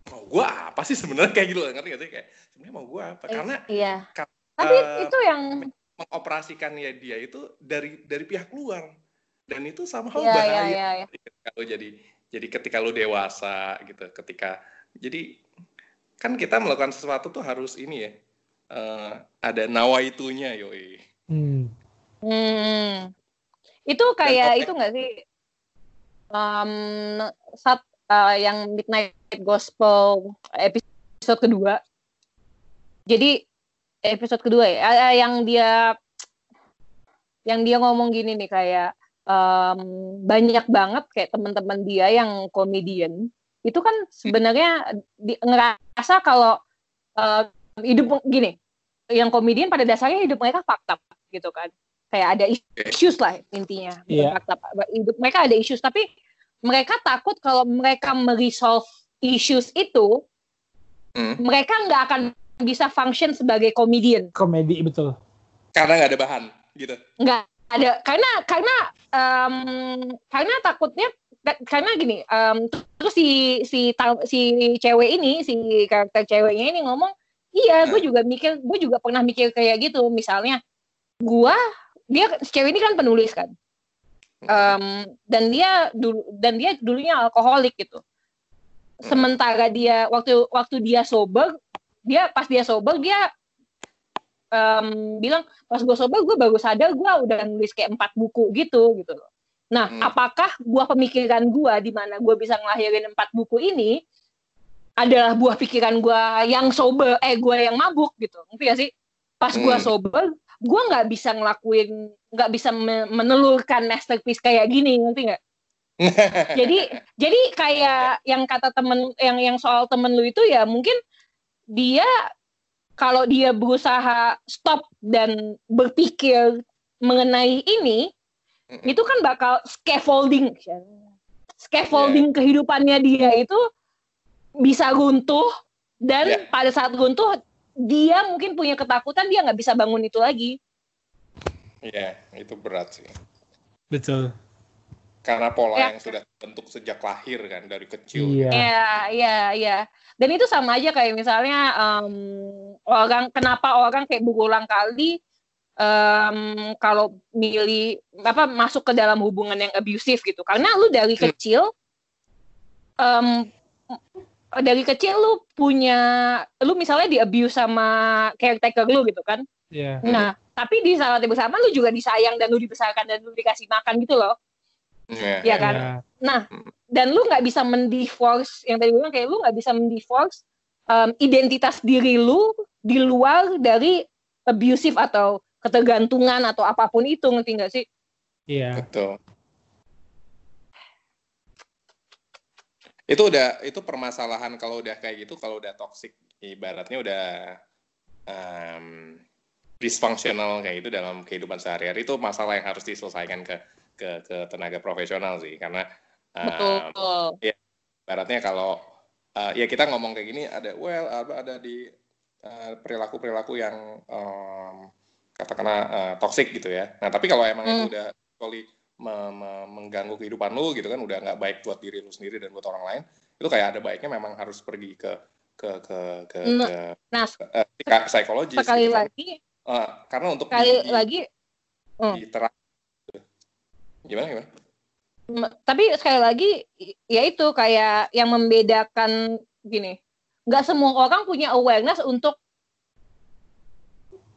mau gue apa sih sebenarnya kayak gitu ngerti gak sih kayak sebenarnya mau gue apa eh, karena iya karena, tapi itu yang mengoperasikan ya dia itu dari dari pihak luar dan itu sama hal yeah, bahaya yeah, yeah, yeah. ketika lo jadi jadi ketika lo dewasa gitu ketika jadi kan kita melakukan sesuatu tuh harus ini ya uh, ada nawaitunya yoi hmm. hmm. Itu kayak itu nggak sih? Um, saat uh, yang Midnight Gospel episode kedua. Jadi episode kedua ya, uh, yang dia yang dia ngomong gini nih kayak um, banyak banget kayak teman-teman dia yang komedian itu kan sebenarnya di, ngerasa kalau uh, hidup gini yang komedian pada dasarnya hidup mereka fakta gitu kan. Kayak ada issues lah intinya. Iya. fakta hidup mereka ada issues tapi mereka takut kalau mereka meresolve issues itu Hmm. mereka nggak akan bisa function sebagai komedian komedi betul. Karena nggak ada bahan gitu. nggak ada. Karena karena em, karena takutnya karena gini em, terus si si si cewek ini si karakter ceweknya ini ngomong iya gue juga mikir gue juga pernah mikir kayak gitu. Misalnya gua dia cewek ini kan penulis kan Em, dan dia dulu dan dia dulunya alkoholik gitu sementara dia waktu waktu dia sober dia pas dia sober dia em, bilang pas gue sober gue baru sadar gue udah nulis kayak empat buku gitu gitu loh. Nah, Hmm. apakah buah pemikiran gue di mana gue bisa ngelahirin empat buku ini adalah buah pikiran gue yang sober, eh gue yang mabuk gitu, ngerti gak sih? Pas gue Hmm. sober, gue nggak bisa ngelakuin, nggak bisa me- menelurkan masterpiece kayak gini, ngerti nggak? jadi jadi kayak yang kata temen yang yang soal temen lu itu ya mungkin dia kalau dia berusaha stop dan berpikir mengenai ini itu kan bakal scaffolding scaffolding kehidupannya dia itu bisa runtuh dan Yeah. pada saat runtuh dia mungkin punya ketakutan dia nggak bisa bangun itu lagi Iya, itu berat sih. betul Karena pola Ya. yang sudah bentuk sejak lahir kan dari kecil. iya Iya, iya, iya. Dan itu sama aja kayak misalnya em, orang kenapa orang kayak berulang kali em, kalau milih apa masuk ke dalam hubungan yang abusive gitu. Karena lu dari Hmm. kecil em, dari kecil lu punya lu misalnya di abuse sama caretaker lu gitu kan. iya Nah, tapi di saat yang bersama lu juga disayang dan lu dibesarkan dan lu dikasih makan gitu loh. Iya. Iya kan? Iya. Nah, dan lu nggak bisa mendivorce yang tadi gue bilang kayak lu nggak bisa mendivorce um, identitas diri lu di luar dari abusive atau ketergantungan atau apa pun itu ngerti nggak sih? iya Betul. Itu udah itu permasalahan kalau udah kayak gitu, kalau udah toxic ibaratnya udah em, dysfunctional kayak gitu dalam kehidupan sehari-hari itu masalah yang harus diselesaikan ke ke ke tenaga profesional sih karena em, Betul. ibaratnya kalau eh, ya kita ngomong kayak gini ada well ada ada di eh, perilaku-perilaku yang em, katakanlah eh, toxic gitu ya. Nah tapi kalau emang itu Hmm. udah totally me- me- mengganggu kehidupan lu gitu kan udah nggak baik buat diri lu sendiri dan buat orang lain itu kayak ada baiknya memang harus pergi ke ke ke ke, Nah, ke Nah, psika- psikologis sekali gitu lagi, Eh, karena untuk sekali di, di, lagi, diterap- gimana gimana? Tapi sekali lagi, ya itu kayak yang membedakan gini, nggak semua orang punya awareness untuk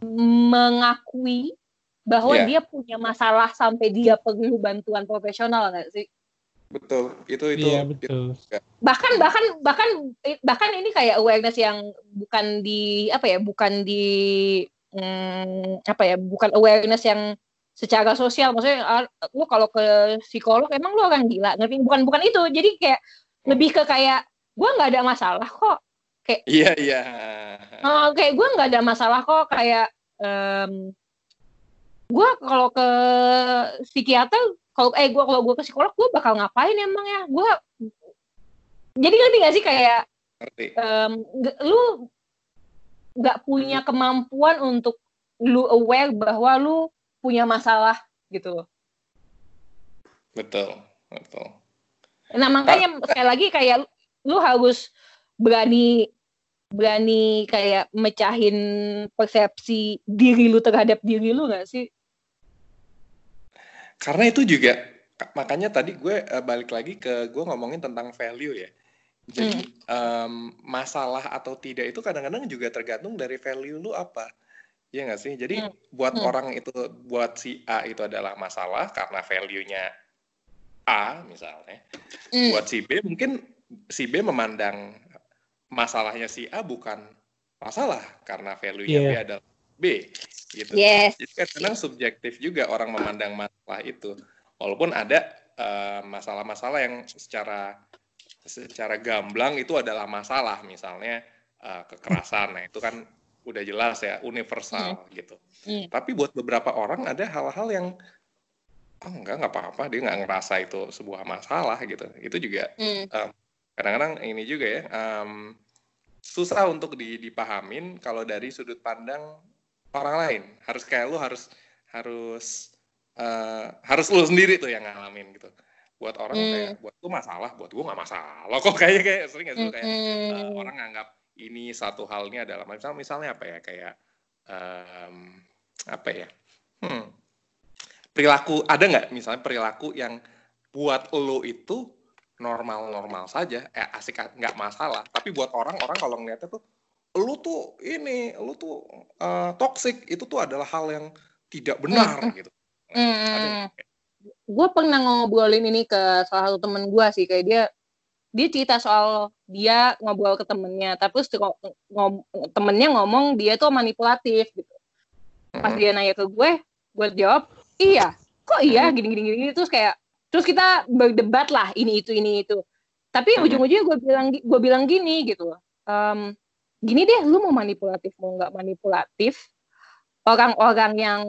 mengakui bahwa Iya. dia punya masalah sampai dia perlu bantuan profesional nggak sih? betul. Itu itu iya betul. bahkan bahkan bahkan bahkan ini kayak awareness yang bukan di apa ya bukan di hmm, apa ya bukan awareness yang secara sosial. Maksudnya ah, lu kalau ke psikolog emang lu orang gila ngerti? Bukan bukan itu. Jadi kayak lebih ke kayak gua nggak ada masalah kok. Iya iya. Eh, kayak gue nggak ada masalah kok. Kayak em gue kalau ke psikiater kalau eh gue kalau gue ke psikolog gue bakal ngapain emang ya gue jadi ngerti gak sih kayak nggak- lu nggak punya kemampuan untuk lu aware bahwa lu punya masalah gitu loh. betul betul Nah makanya sekali lagi kayak lu harus berani berani kayak mecahin persepsi diri lu terhadap diri lu gak sih? Karena itu juga makanya tadi gue eh, balik lagi ke gue ngomongin tentang value ya. Jadi em, masalah atau tidak itu kadang-kadang juga tergantung dari value lu apa. Iya nggak sih? Jadi hmm. buat hmm. orang itu, buat si A itu adalah masalah karena value-nya A misalnya. Hmm. Buat si B mungkin si B memandang masalahnya si A bukan masalah karena value-nya yeah. B adalah B gitu. Yes. Jadi kadang subjektif juga orang memandang masalah itu. Walaupun ada eh, masalah-masalah uh, yang secara secara gamblang itu adalah masalah misalnya uh, kekerasan. Nah, itu kan udah jelas ya universal hmm. gitu. Hmm. Tapi buat beberapa orang ada hal-hal yang oh enggak nggak apa-apa dia nggak ngerasa itu sebuah masalah gitu. Itu juga hmm. um, kadang-kadang ini juga ya um, susah untuk dipahamin kalau dari sudut pandang orang lain. Harus kayak lu harus harus uh, harus lu sendiri tuh yang ngalamin gitu. Buat orang hmm. kayak buat lu masalah, buat gua nggak masalah kok kayak kayak sering nggak sih kayak uh, orang nganggap ini satu hal ini adalah misalnya misalnya apa ya kayak um, apa ya hmm, perilaku ada nggak misalnya perilaku yang buat lo itu normal-normal saja eh asik nggak masalah tapi buat orang-orang kalau ngeliatnya tuh lu tuh ini lu tuh uh, toxic itu tuh adalah hal yang tidak benar mm. gitu. Mm. gue pernah ngobrolin ini ke salah satu temen gue sih kayak dia dia cerita soal dia ngobrol ke temennya tapi terus ngom, temennya ngomong dia tuh manipulatif gitu. Pas dia nanya ke gue gue jawab iya kok iya? Gini gini gini terus kayak terus kita berdebat lah ini itu ini itu. Tapi ujung-ujungnya gue bilang gue bilang gini gitu um, gini deh lu mau manipulatif mau nggak manipulatif orang-orang yang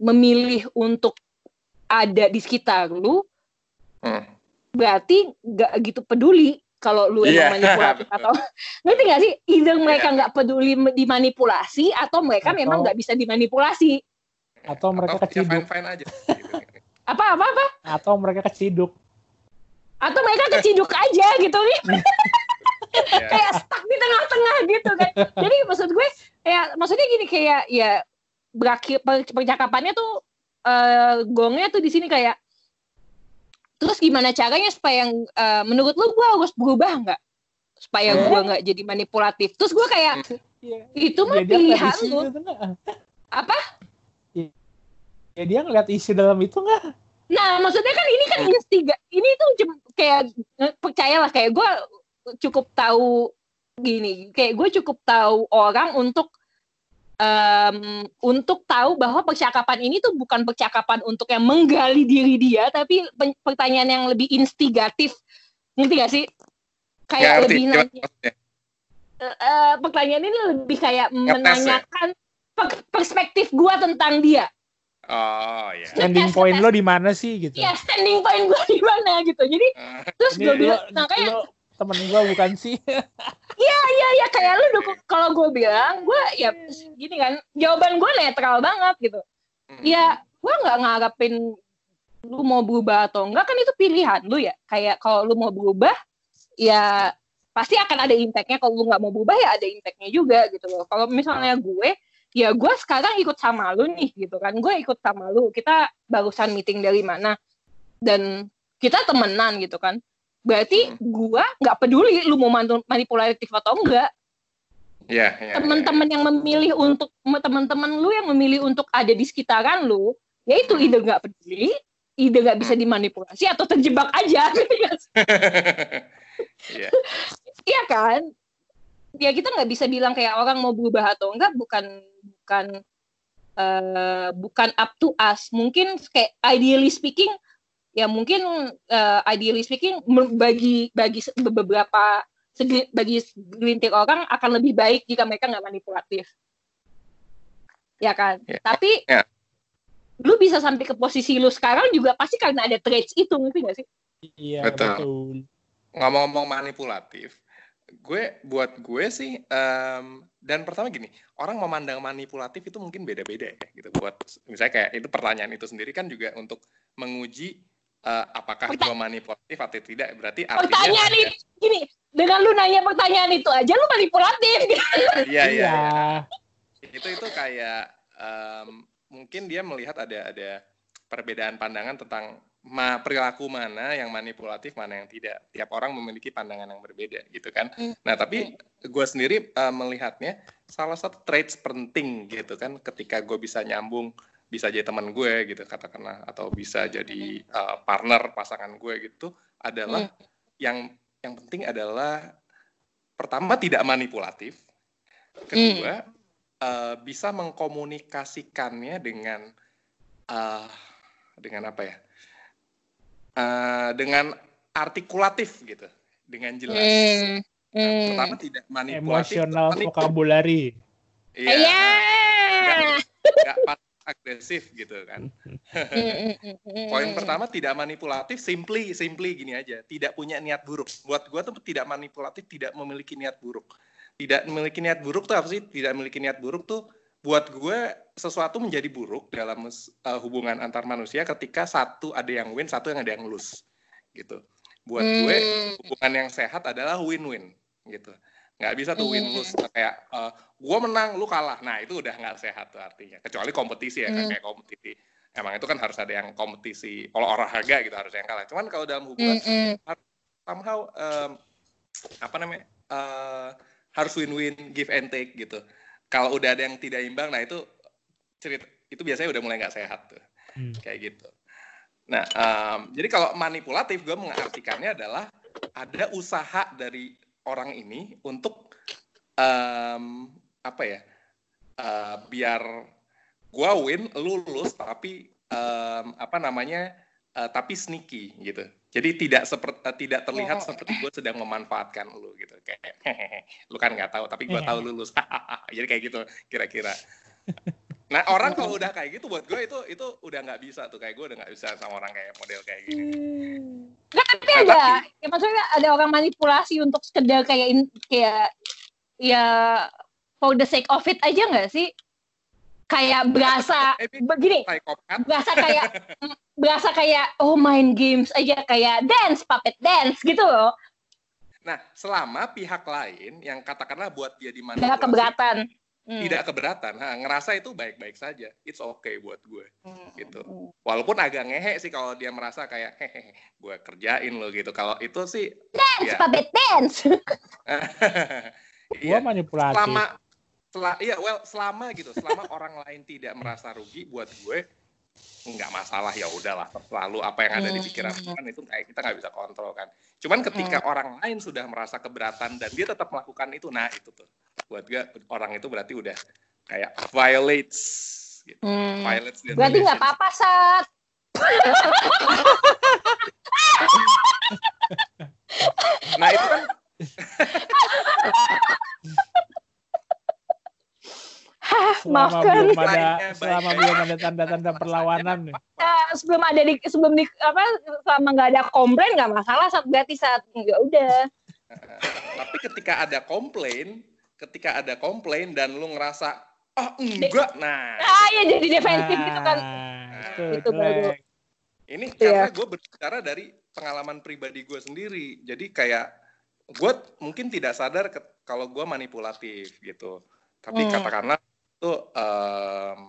memilih untuk ada di sekitar lu hmm berarti nggak gitu peduli kalau lu yeah. emang manipulatif atau ngerti nggak sih either mereka iya. nggak yeah. peduli dimanipulasi atau mereka atau, memang nggak bisa dimanipulasi atau mereka atau keciduk fine, fine aja. apa apa apa atau mereka keciduk atau mereka keciduk aja gitu nih yeah. kayak stuck di tengah-tengah gitu kan. Jadi maksud gue ya maksudnya gini kayak ya berakhir percakapannya tuh uh, gongnya tuh di sini kayak terus gimana caranya supaya yang uh, menurut lu gue harus berubah nggak? Supaya gue nggak jadi manipulatif. Terus gue kayak ya, itu mah ya, pilihan lu. apa? Ya dia ngeliat isi dalam itu nggak? Nah maksudnya kan ini kan instiga ini tuh kayak percayalah kayak gue cukup tahu gini kayak gue cukup tahu orang untuk um, untuk tahu bahwa percakapan ini tuh bukan percakapan untuk yang menggali diri dia, tapi pertanyaan yang lebih instigatif, ngerti gak sih? Kayak ya, lebih nanya. Uh, pertanyaan ini lebih kayak Ngetes, ya? menanyakan ya? perspektif gua tentang dia. Oh iya. Standing point lo di mana sih gitu? Iya, standing point gua di mana gitu. Jadi uh, terus gue bilang, nah kayak temen gue bukan sih? Iya iya iya. Kayak lu dukung kalau gue bilang gue ya gini kan jawaban gue netral banget gitu. Ya gue nggak ngarepin lu mau berubah atau enggak kan itu pilihan lu ya. Kayak kalau lu mau berubah ya pasti akan ada impactnya. Kalau lu nggak mau berubah ya ada impactnya juga gitu loh. Kalau misalnya gue ya gue sekarang ikut sama lu nih gitu kan. Gue ikut sama lu. Kita barusan meeting dari mana? Dan kita temenan gitu kan berarti hmm. gua nggak peduli lu mau manipulatif atau enggak yeah, yeah, teman-teman yeah, yeah. yang memilih untuk teman-teman lu yang memilih untuk ada di sekitaran lu ya itu hmm. ide nggak peduli ide nggak bisa hmm. dimanipulasi atau terjebak aja iya yeah. kan ya kita nggak bisa bilang kayak orang mau berubah atau enggak bukan bukan uh, bukan up to us mungkin kayak ideally speaking ya mungkin uh, ideally speaking bagi bagi beberapa bagi gelintir orang akan lebih baik jika mereka nggak manipulatif ya kan yeah. tapi yeah. lu bisa sampai ke posisi lu sekarang juga pasti karena ada traits itu ngerti gak sih iya betul, betul. ngomong-ngomong manipulatif gue buat gue sih um, dan pertama gini orang memandang manipulatif itu mungkin beda-beda ya gitu buat misalnya kayak itu pertanyaan itu sendiri kan juga untuk menguji uh, apakah Perta gue manipulatif atau tidak berarti artinya pertanyaan ini gini dengan lu nanya pertanyaan itu aja lu manipulatif. Iya iya ya. itu itu kayak um, mungkin dia melihat ada ada perbedaan pandangan tentang ma perilaku mana yang manipulatif mana yang tidak. Tiap orang memiliki pandangan yang berbeda gitu kan. Hmm. nah tapi gue sendiri uh, melihatnya salah satu traits penting gitu kan ketika gue bisa nyambung bisa jadi teman gue gitu katakanlah atau bisa jadi uh, partner pasangan gue gitu adalah hmm. yang yang penting adalah pertama tidak manipulatif kedua hmm. uh, bisa mengkomunikasikannya dengan uh, dengan apa ya uh, dengan artikulatif gitu dengan jelas hmm. Hmm. pertama tidak manipulatif emosional vocabulary iya yeah. Gak, agresif gitu kan. Poin pertama tidak manipulatif, simply simply gini aja, tidak punya niat buruk. Buat gue tuh tidak manipulatif, tidak memiliki niat buruk. Tidak memiliki niat buruk tuh apa sih? Tidak memiliki niat buruk tuh buat gue sesuatu menjadi buruk dalam uh, hubungan antar manusia ketika satu ada yang win, satu yang ada yang lose gitu. Buat gue hmm. hubungan yang sehat adalah win-win gitu nggak bisa tuh win lose kayak uh, eh, gue menang lu kalah. Nah itu udah nggak sehat tuh artinya. Kecuali kompetisi ya mm. kayak kompetisi. Emang itu kan harus ada yang kompetisi kalau olahraga gitu harus yang kalah. Cuman kalau dalam hubungan mm -hmm. somehow um, apa namanya uh, harus win-win give and take gitu. Kalau udah ada yang tidak imbang nah itu cerita itu biasanya udah mulai nggak sehat tuh. Mm. kayak gitu. Nah um, jadi kalau manipulatif gue mengartikannya adalah ada usaha dari orang ini untuk um, apa ya uh, biar gua win lulus tapi um, apa namanya uh, tapi sneaky gitu. Jadi tidak seperti uh, tidak terlihat oh. seperti gue sedang memanfaatkan lu gitu. Kayak lu kan nggak tahu tapi gue tahu lulus jadi kayak gitu kira-kira Nah orang kalau udah kayak gitu buat gue itu itu udah nggak bisa tuh kayak gue udah nggak bisa sama orang kayak model kayak gini. Hmm. Nggak tapi nah, ada, tapi, ya maksudnya ada orang manipulasi untuk sekedar kayak in, kayak ya for the sake of it aja nggak sih? Kayak berasa begini, berasa kayak berasa kayak oh main games aja kayak dance puppet dance gitu loh. Nah selama pihak lain yang katakanlah buat dia dimanipulasi. keberatan hmm. tidak keberatan. Nah, ngerasa itu baik-baik saja. It's okay buat gue. Hmm. gitu. walaupun agak ngehe sih kalau dia merasa kayak hehehe gue kerjain lo gitu. Kalau itu sih dance ya. puppet dance. Iya. manipulatif. Selama sel iya well selama gitu. Selama orang lain tidak merasa rugi buat gue nggak masalah ya udahlah. Selalu apa yang ada di pikiran kan itu kayak kita nggak bisa kontrol kan. Cuman ketika hmm. orang lain sudah merasa keberatan dan dia tetap melakukan itu nah itu tuh buat gue orang itu berarti udah kayak violates gitu. Hmm. violates berarti nggak apa-apa saat nah itu kan selama Maafkan. belum ada selama belum ada tanda-tanda perlawanan uh, sebelum ada di sebelum di apa selama nggak ada komplain nggak masalah saat berarti saat ya udah tapi ketika ada komplain ketika ada komplain dan lu ngerasa oh enggak. Nah ah ya jadi defensif nah, gitu kan nah, itu baru ini itu karena gue berbicara dari pengalaman pribadi gue sendiri. Jadi kayak gue mungkin tidak sadar ke, kalau gue manipulatif gitu. Tapi hmm. katakanlah itu um,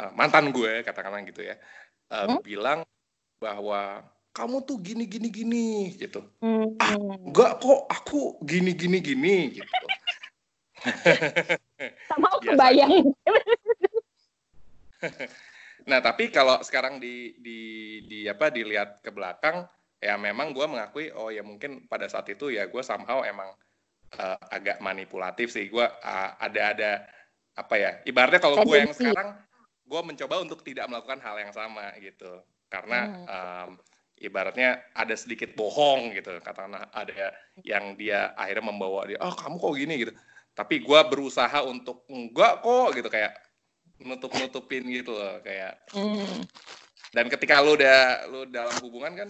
uh, mantan gue katakanlah gitu ya uh, hmm? bilang bahwa kamu tuh gini gini gini gitu. Hmm. ah enggak kok aku gini gini gini gitu sama kebayang nah tapi kalau sekarang di di di apa dilihat ke belakang ya memang gue mengakui oh ya mungkin pada saat itu ya gue somehow emang uh, agak manipulatif sih. Gue uh, ada ada apa ya ibaratnya kalau gue yang sekarang gue mencoba untuk tidak melakukan hal yang sama gitu. Karena hmm. um, ibaratnya ada sedikit bohong gitu. Katakanlah ada yang dia akhirnya membawa dia oh kamu kok gini? gitu tapi gue berusaha untuk enggak kok gitu kayak nutup nutupin gitu loh kayak mm. dan ketika lu udah lu dalam hubungan kan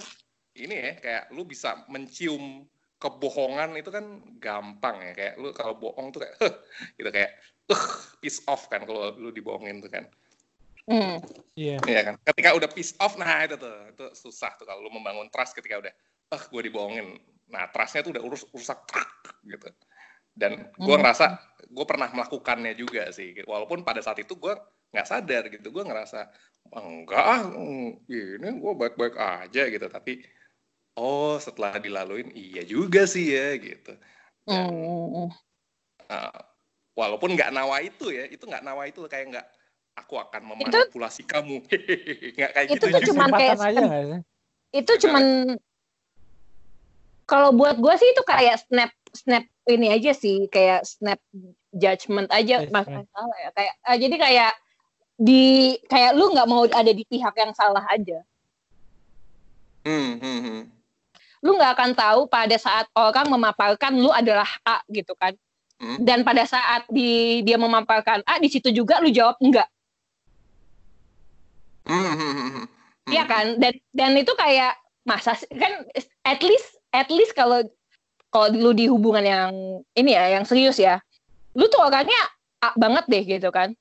ini ya kayak lu bisa mencium kebohongan itu kan gampang ya kayak lu kalau bohong tuh kayak huh, gitu kayak uh piece off kan kalau lu dibohongin tuh kan Mm. Iya. Yeah. Iya kan. Ketika udah piece off, nah itu tuh, itu susah tuh kalau lu membangun trust ketika udah, eh uh, gue dibohongin. Nah trustnya tuh udah urus rusak gitu dan gue hmm. ngerasa gue pernah melakukannya juga sih. Walaupun pada saat itu gue nggak sadar gitu. Gue ngerasa enggak ah ini gue baik-baik aja gitu. Tapi oh setelah dilaluin iya juga sih ya gitu. Dan, uh, walaupun nggak nawa itu ya itu nggak nawa itu kayak nggak aku akan memanipulasi itu, kamu. Nggak kayak itu gitu tuh cuman kayak aja itu cuman kalau buat gue sih itu kayak snap snap ini aja sih kayak snap judgment aja mas salah ya. Kayak uh, jadi kayak di kayak lu nggak mau ada di pihak yang salah aja. Hmm, hmm, hmm. lu nggak akan tahu pada saat orang memaparkan lu adalah A gitu kan. Hmm. dan pada saat di dia memaparkan A di situ juga lu jawab enggak hmm, hmm, hmm, Iya kan? Dan dan itu kayak masa kan at least at least kalau kalau lu di hubungan yang ini ya yang serius ya lu tuh orangnya A banget deh gitu kan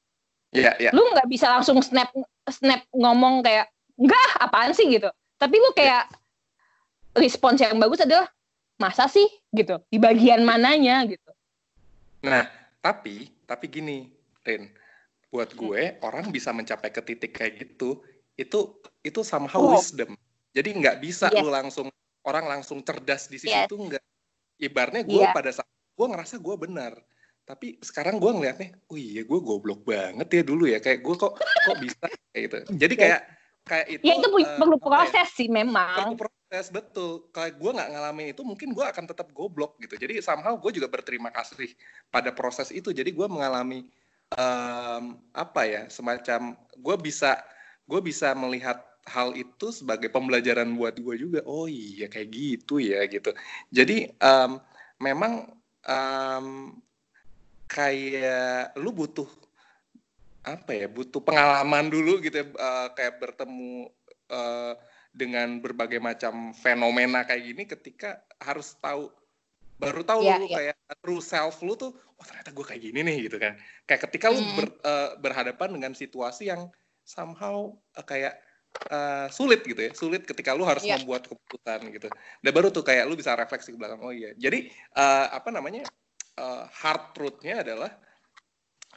Iya, yeah, iya. Yeah. Lu nggak bisa langsung snap snap ngomong kayak enggak apaan sih gitu. Tapi lu kayak yeah. respons yang bagus adalah masa sih gitu di bagian mananya gitu. Nah, tapi tapi gini, Rin, buat gue hmm. orang bisa mencapai ke titik kayak gitu itu itu somehow oh. wisdom. Jadi nggak bisa yes. lu langsung orang langsung cerdas di situ yes. enggak. Ibarnya gue yeah. pada saat gue ngerasa gue benar tapi sekarang gue ngeliatnya, oh iya gue goblok banget ya dulu ya kayak gue kok kok bisa kayak gitu. Jadi iya. kayak kayak itu. Ya itu uh, perlu proses ya? sih memang. Perlu proses betul. Kalau gue nggak ngalamin itu mungkin gue akan tetap goblok gitu. Jadi somehow gue juga berterima kasih pada proses itu. Jadi gue mengalami um, apa ya semacam gue bisa gue bisa melihat hal itu sebagai pembelajaran buat gue juga. Oh iya kayak gitu ya gitu. Jadi um, memang um, kayak lu butuh apa ya butuh pengalaman dulu gitu ya, uh, kayak bertemu uh, dengan berbagai macam fenomena kayak gini ketika harus tahu baru tahu yeah, lu yeah. kayak true self lu tuh oh ternyata gue kayak gini nih gitu kan kayak ketika mm. lu ber, uh, berhadapan dengan situasi yang somehow uh, kayak uh, sulit gitu ya sulit ketika lu harus yeah. membuat keputusan gitu. Dan baru tuh kayak lu bisa refleksi ke belakang oh iya. Jadi uh, apa namanya uh, hard truthnya adalah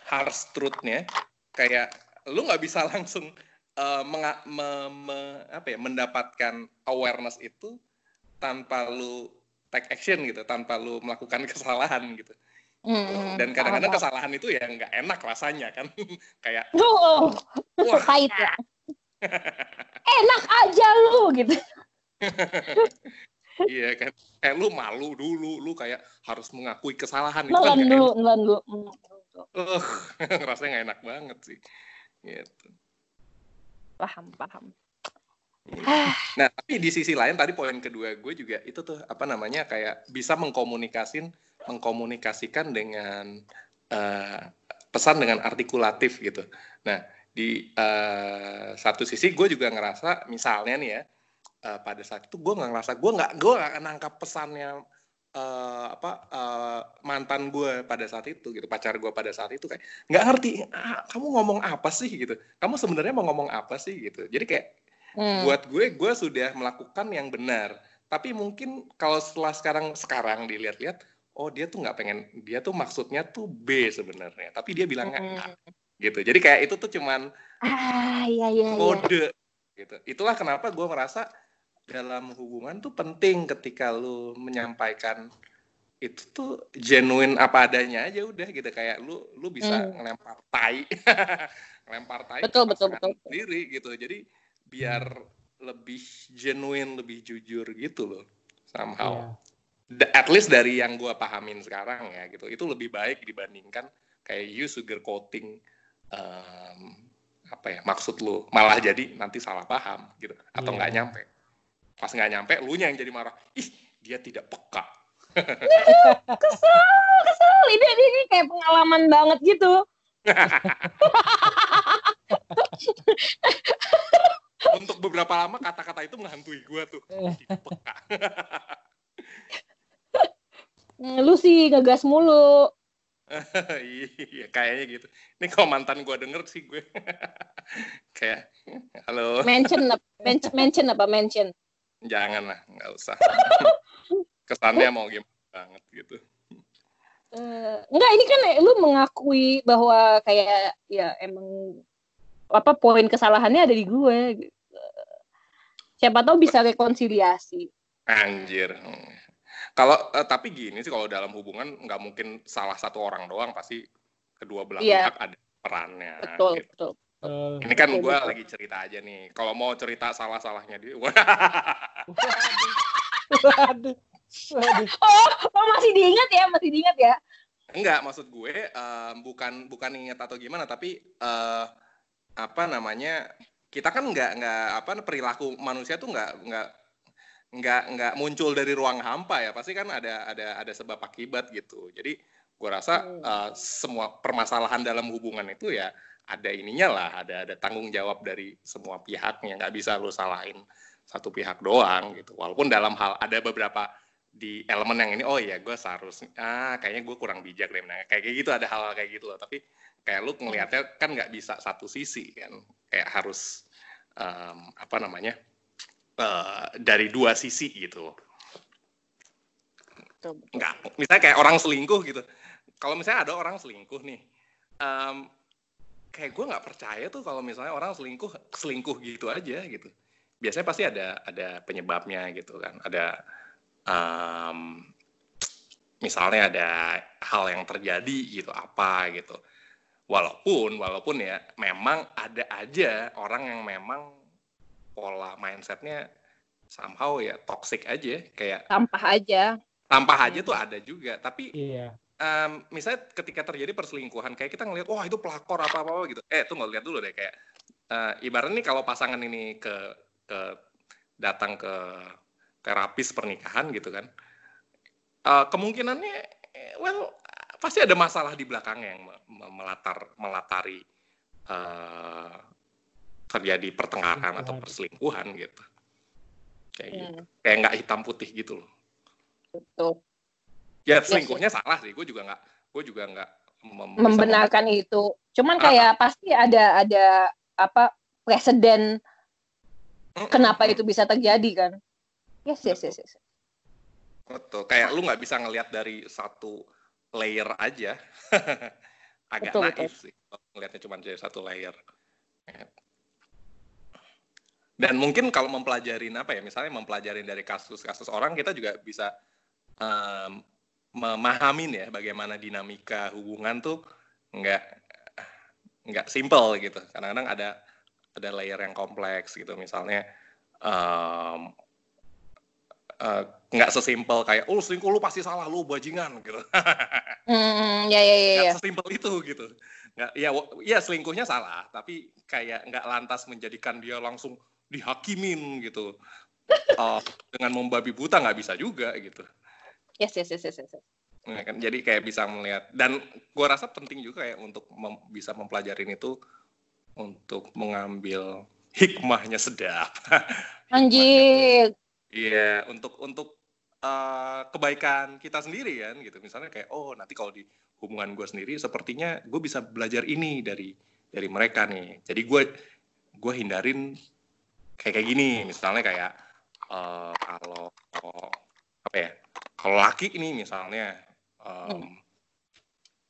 hard truthnya kayak lu nggak bisa langsung uh, menga, me, me, apa ya mendapatkan awareness itu tanpa lu take action gitu tanpa lu melakukan kesalahan gitu. Mm, dan kadang-kadang kesalahan itu ya nggak enak rasanya kan. Kayak oh, wah. Pahit ya enak aja lu gitu. Iya kan. Kayak lu malu dulu. Lu kayak harus mengakui kesalahan itu kan dulu nelan dulu. Uh, rasanya nggak enak banget sih. Gitu. Paham paham. Iya. nah tapi di sisi lain tadi poin kedua gue juga itu tuh apa namanya kayak bisa mengkomunikasin mengkomunikasikan dengan uh, pesan dengan artikulatif gitu. Nah di uh, satu sisi gue juga ngerasa misalnya nih ya uh, pada saat itu gue nggak ngerasa gue nggak gue nggak nangkap pesannya uh, apa uh, mantan gue pada saat itu gitu pacar gue pada saat itu kayak nggak ngerti ah, kamu ngomong apa sih? gitu. Kamu sebenarnya mau ngomong apa sih? gitu. Jadi kayak hmm. buat gue gue sudah melakukan yang benar. Tapi mungkin kalau setelah sekarang sekarang dilihat-lihat oh dia tuh nggak pengen dia tuh maksudnya tuh B sebenarnya. Tapi dia bilangnya hmm. A gitu. Jadi kayak itu tuh cuman ah, iya, iya, kode iya. gitu. Itulah kenapa gue merasa dalam hubungan tuh penting ketika lu menyampaikan itu tuh genuine apa adanya aja udah gitu. Kayak lu lu bisa hmm. ngelempar tai. Ngelempar tai betul betul betul. sendiri gitu. Jadi biar lebih genuine lebih jujur gitu loh somehow. Yeah. at least dari yang gue pahamin sekarang ya gitu. Itu lebih baik dibandingkan kayak you sugar coating um, apa ya maksud lu malah jadi nanti salah paham gitu. Atau nggak yeah. nyampe. Pas nggak nyampe lu yang jadi marah. Ih dia tidak peka. Kesel kesel. Ini, ini kayak pengalaman banget gitu. Untuk beberapa lama kata-kata itu menghantui gue tuh. Peka. Lu sih ngegas mulu iya kayaknya gitu. Ini kalau mantan gue denger sih gue. Kayak halo. Mention mention mention apa? Mention. Jangan lah nggak usah. Kesannya mau gimana banget gitu. Uh, enggak ini kan lu mengakui bahwa kayak ya emang apa poin kesalahannya ada di gue siapa tahu bisa rekonsiliasi. Anjir kalau uh, tapi gini sih kalau dalam hubungan nggak mungkin salah satu orang doang pasti kedua belah Iya. pihak ada perannya. betul gitu. betul Eh, Ini kan gue lagi cerita aja nih. Kalau mau cerita salah-salahnya dia, waduh, waduh. oh oh masih diingat ya masih diingat ya enggak maksud gue em, bukan bukan ingat atau gimana, tapi eh, apa namanya kita kan nggak nggak apa perilaku manusia tuh nggak nggak nggak nggak muncul dari ruang hampa ya. Pasti kan ada ada ada sebab akibat gitu. Jadi gue rasa Hmm. eh, semua permasalahan dalam hubungan itu ya ada ininya lah ada ada tanggung jawab dari semua pihaknya. Nggak bisa lo salahin satu pihak doang gitu. Walaupun dalam hal ada beberapa di elemen yang ini oh iya gue seharusnya ah kayaknya gue kurang bijak deh. Menangnya. kayak gitu ada hal, hal kayak gitu loh. Tapi kayak lu ngelihatnya kan nggak bisa satu sisi kan. Kayak harus em, apa namanya eh, dari dua sisi gitu. Betul, betul. nggak misalnya kayak orang selingkuh gitu. Kalau misalnya ada orang selingkuh nih em, kayak gue nggak percaya tuh kalau misalnya orang selingkuh selingkuh gitu aja gitu. Biasanya pasti ada ada penyebabnya gitu kan. Ada em, misalnya ada hal yang terjadi gitu apa gitu. Walaupun walaupun ya memang ada aja orang yang memang pola mindsetnya somehow ya toxic aja kayak sampah aja. Sampah aja tuh ada juga tapi Iya. em, misalnya ketika terjadi perselingkuhan kayak kita ngelihat wah itu pelakor apa apa gitu. Eh tuh nggak lihat dulu deh kayak eh, ibaratnya nih kalau pasangan ini ke ke datang ke terapis pernikahan gitu kan eh, kemungkinannya eh, well pasti ada masalah di belakangnya yang me- me- melatar melatari eh, terjadi pertengkaran atau perselingkuhan gitu. Kayak gitu. Hmm, kayak nggak hitam putih gitu loh. Betul. Ya Yes, selingkuhnya salah sih. Gue juga nggak gue juga nggak mem- membenarkan itu. Cuman Ah. kayak pasti ada ada apa presiden mem- kenapa itu bisa terjadi kan? Yes yes yes, yes. betul. Kayak lu nggak bisa ngelihat dari satu layer aja. Agak Betul, naif sih kalau ngelihatnya cuma dari satu layer dan mungkin kalau mempelajarin apa ya misalnya mempelajarin dari kasus-kasus orang kita juga bisa em, memahamin ya bagaimana dinamika hubungan tuh nggak nggak simple gitu. Kadang-kadang ada ada layer yang kompleks gitu. Misalnya eh, nggak sesimpel kayak oh selingkuh lu pasti salah lu bajingan gitu. Hmm, ya ya ya, nggak sesimpel itu gitu. Nggak ya ya selingkuhnya salah tapi kayak nggak lantas menjadikan dia langsung dihakimin gitu Eh, dengan membabi buta nggak bisa juga gitu yes yes yes yes, yes. Ya kan? jadi kayak bisa melihat dan gua rasa penting juga ya untuk mem- bisa mempelajarin itu untuk mengambil hikmahnya sedap anjir Iya, untuk untuk eh, kebaikan kita sendiri kan gitu. Misalnya kayak oh nanti kalau di hubungan gue sendiri sepertinya gue bisa belajar ini dari dari mereka nih. Jadi gue gue hindarin kayak kayak gini. Misalnya kayak eh, kalau apa ya? Kalau laki ini misalnya em,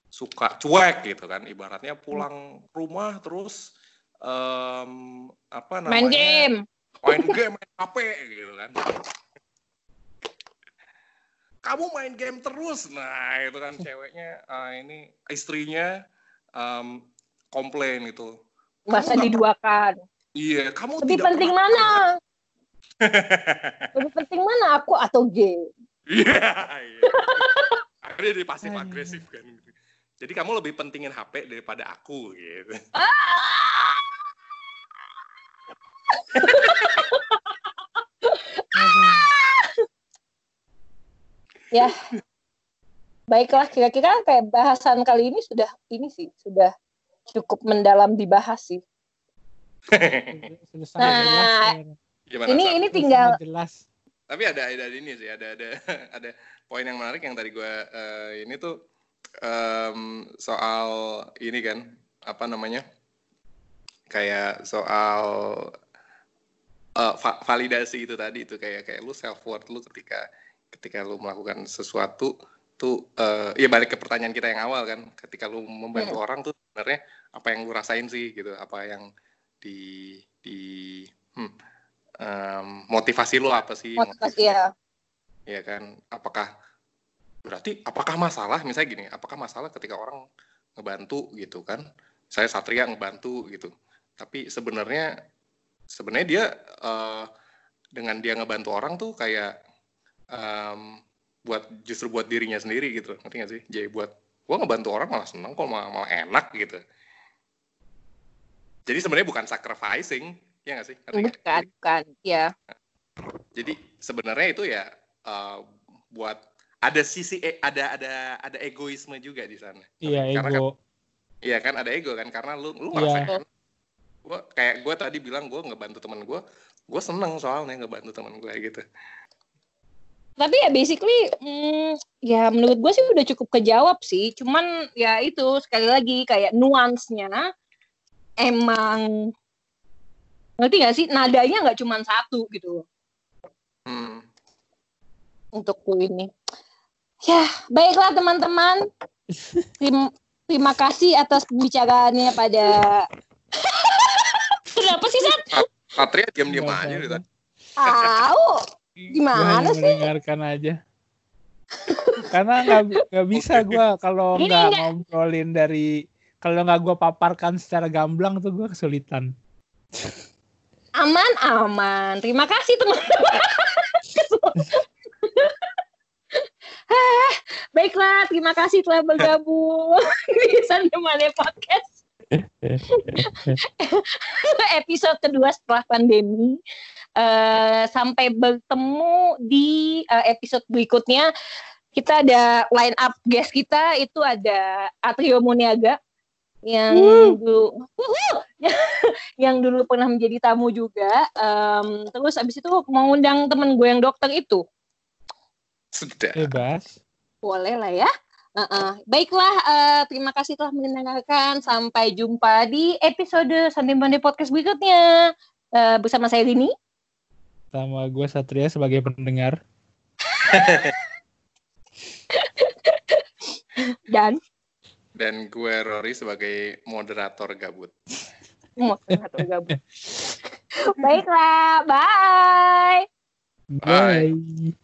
suka cuek gitu kan, ibaratnya pulang rumah terus em, apa namanya? main game main game, main HP gitu kan. Kamu main game terus, nah itu kan ceweknya, ah, ini istrinya em, komplain gitu. masa diduakan Iya, kamu lebih tidak penting pernah- mana lebih penting mana aku atau game Iya, iya. Akhirnya dia pasif agresif kan. Jadi kamu lebih pentingin HP daripada aku gitu. Ya baiklah kira-kira kayak bahasan kali ini sudah ini sih sudah cukup mendalam dibahas sih Sangat Nah, jelas. Gimana? ini ini tinggal jelas. Tapi ada ada ini sih, ada ada ada poin yang menarik yang tadi gue ini tuh em, soal ini kan apa namanya kayak soal eh, va- validasi itu tadi itu kayak kayak lu self worth lu ketika ketika lu melakukan sesuatu tuh eh, ya balik ke pertanyaan kita yang awal kan ketika lu membantu orang tuh sebenarnya apa yang lu rasain sih gitu apa yang di di hmm, em, motivasi lu apa sih? Motivasi ya ya kan? Apakah berarti apakah masalah misalnya gini apakah masalah ketika orang ngebantu gitu kan? Saya Satria ngebantu gitu. Tapi sebenarnya sebenarnya dia uh, dengan dia ngebantu orang tuh kayak um, buat justru buat dirinya sendiri gitu. Ngerti gak sih? Jadi buat gua ngebantu orang malah seneng kok malah, malah enak gitu jadi sebenarnya bukan sacrificing ya nggak sih? Ngerti bukan gak? bukan ya jadi sebenarnya itu ya uh, buat ada sisi e, ada ada ada egoisme juga di sana. Iya Karena ego. kan, iya kan ada ego kan karena lu lu ngerasain yeah. gua kayak gue tadi bilang gue ngebantu teman gue gue seneng soalnya ngebantu teman gue gitu. Tapi ya basically hmm, ya menurut gue sih udah cukup kejawab sih. Cuman ya itu sekali lagi kayak nuansnya emang ngerti gak sih nadanya nggak cuma satu gitu hmm. untuk ku ini ya baiklah teman-teman Terima, terima kasih atas pembicaraannya pada kenapa sih Sat? Satria diam-diam aja gitu. Tahu. Gimana sih? Mendengarkan aja. Karena nggak nggak bisa gue kalau nggak ngobrolin dari kalau nggak gue paparkan secara gamblang tuh gue kesulitan. Aman aman. Terima kasih teman-teman. Baiklah, terima kasih telah bergabung di Sandemane Podcast. Episode kedua setelah pandemi. Uh, sampai bertemu di uh, episode berikutnya. Kita ada line up guest kita itu ada Atrio Muniaga yang uh. dulu yang dulu pernah menjadi tamu juga. Um, terus abis itu mengundang temen gue yang dokter itu. Sudah. Bebas. Boleh lah ya. Uh -uh. Baiklah, uh, terima kasih telah mendengarkan. Sampai jumpa di episode Sunday Monday Podcast berikutnya. Uh, bersama saya Rini sama gue Satria sebagai pendengar. Dan dan gue Rory sebagai moderator gabut. Moderator gabut. Baiklah, bye. Bye. bye.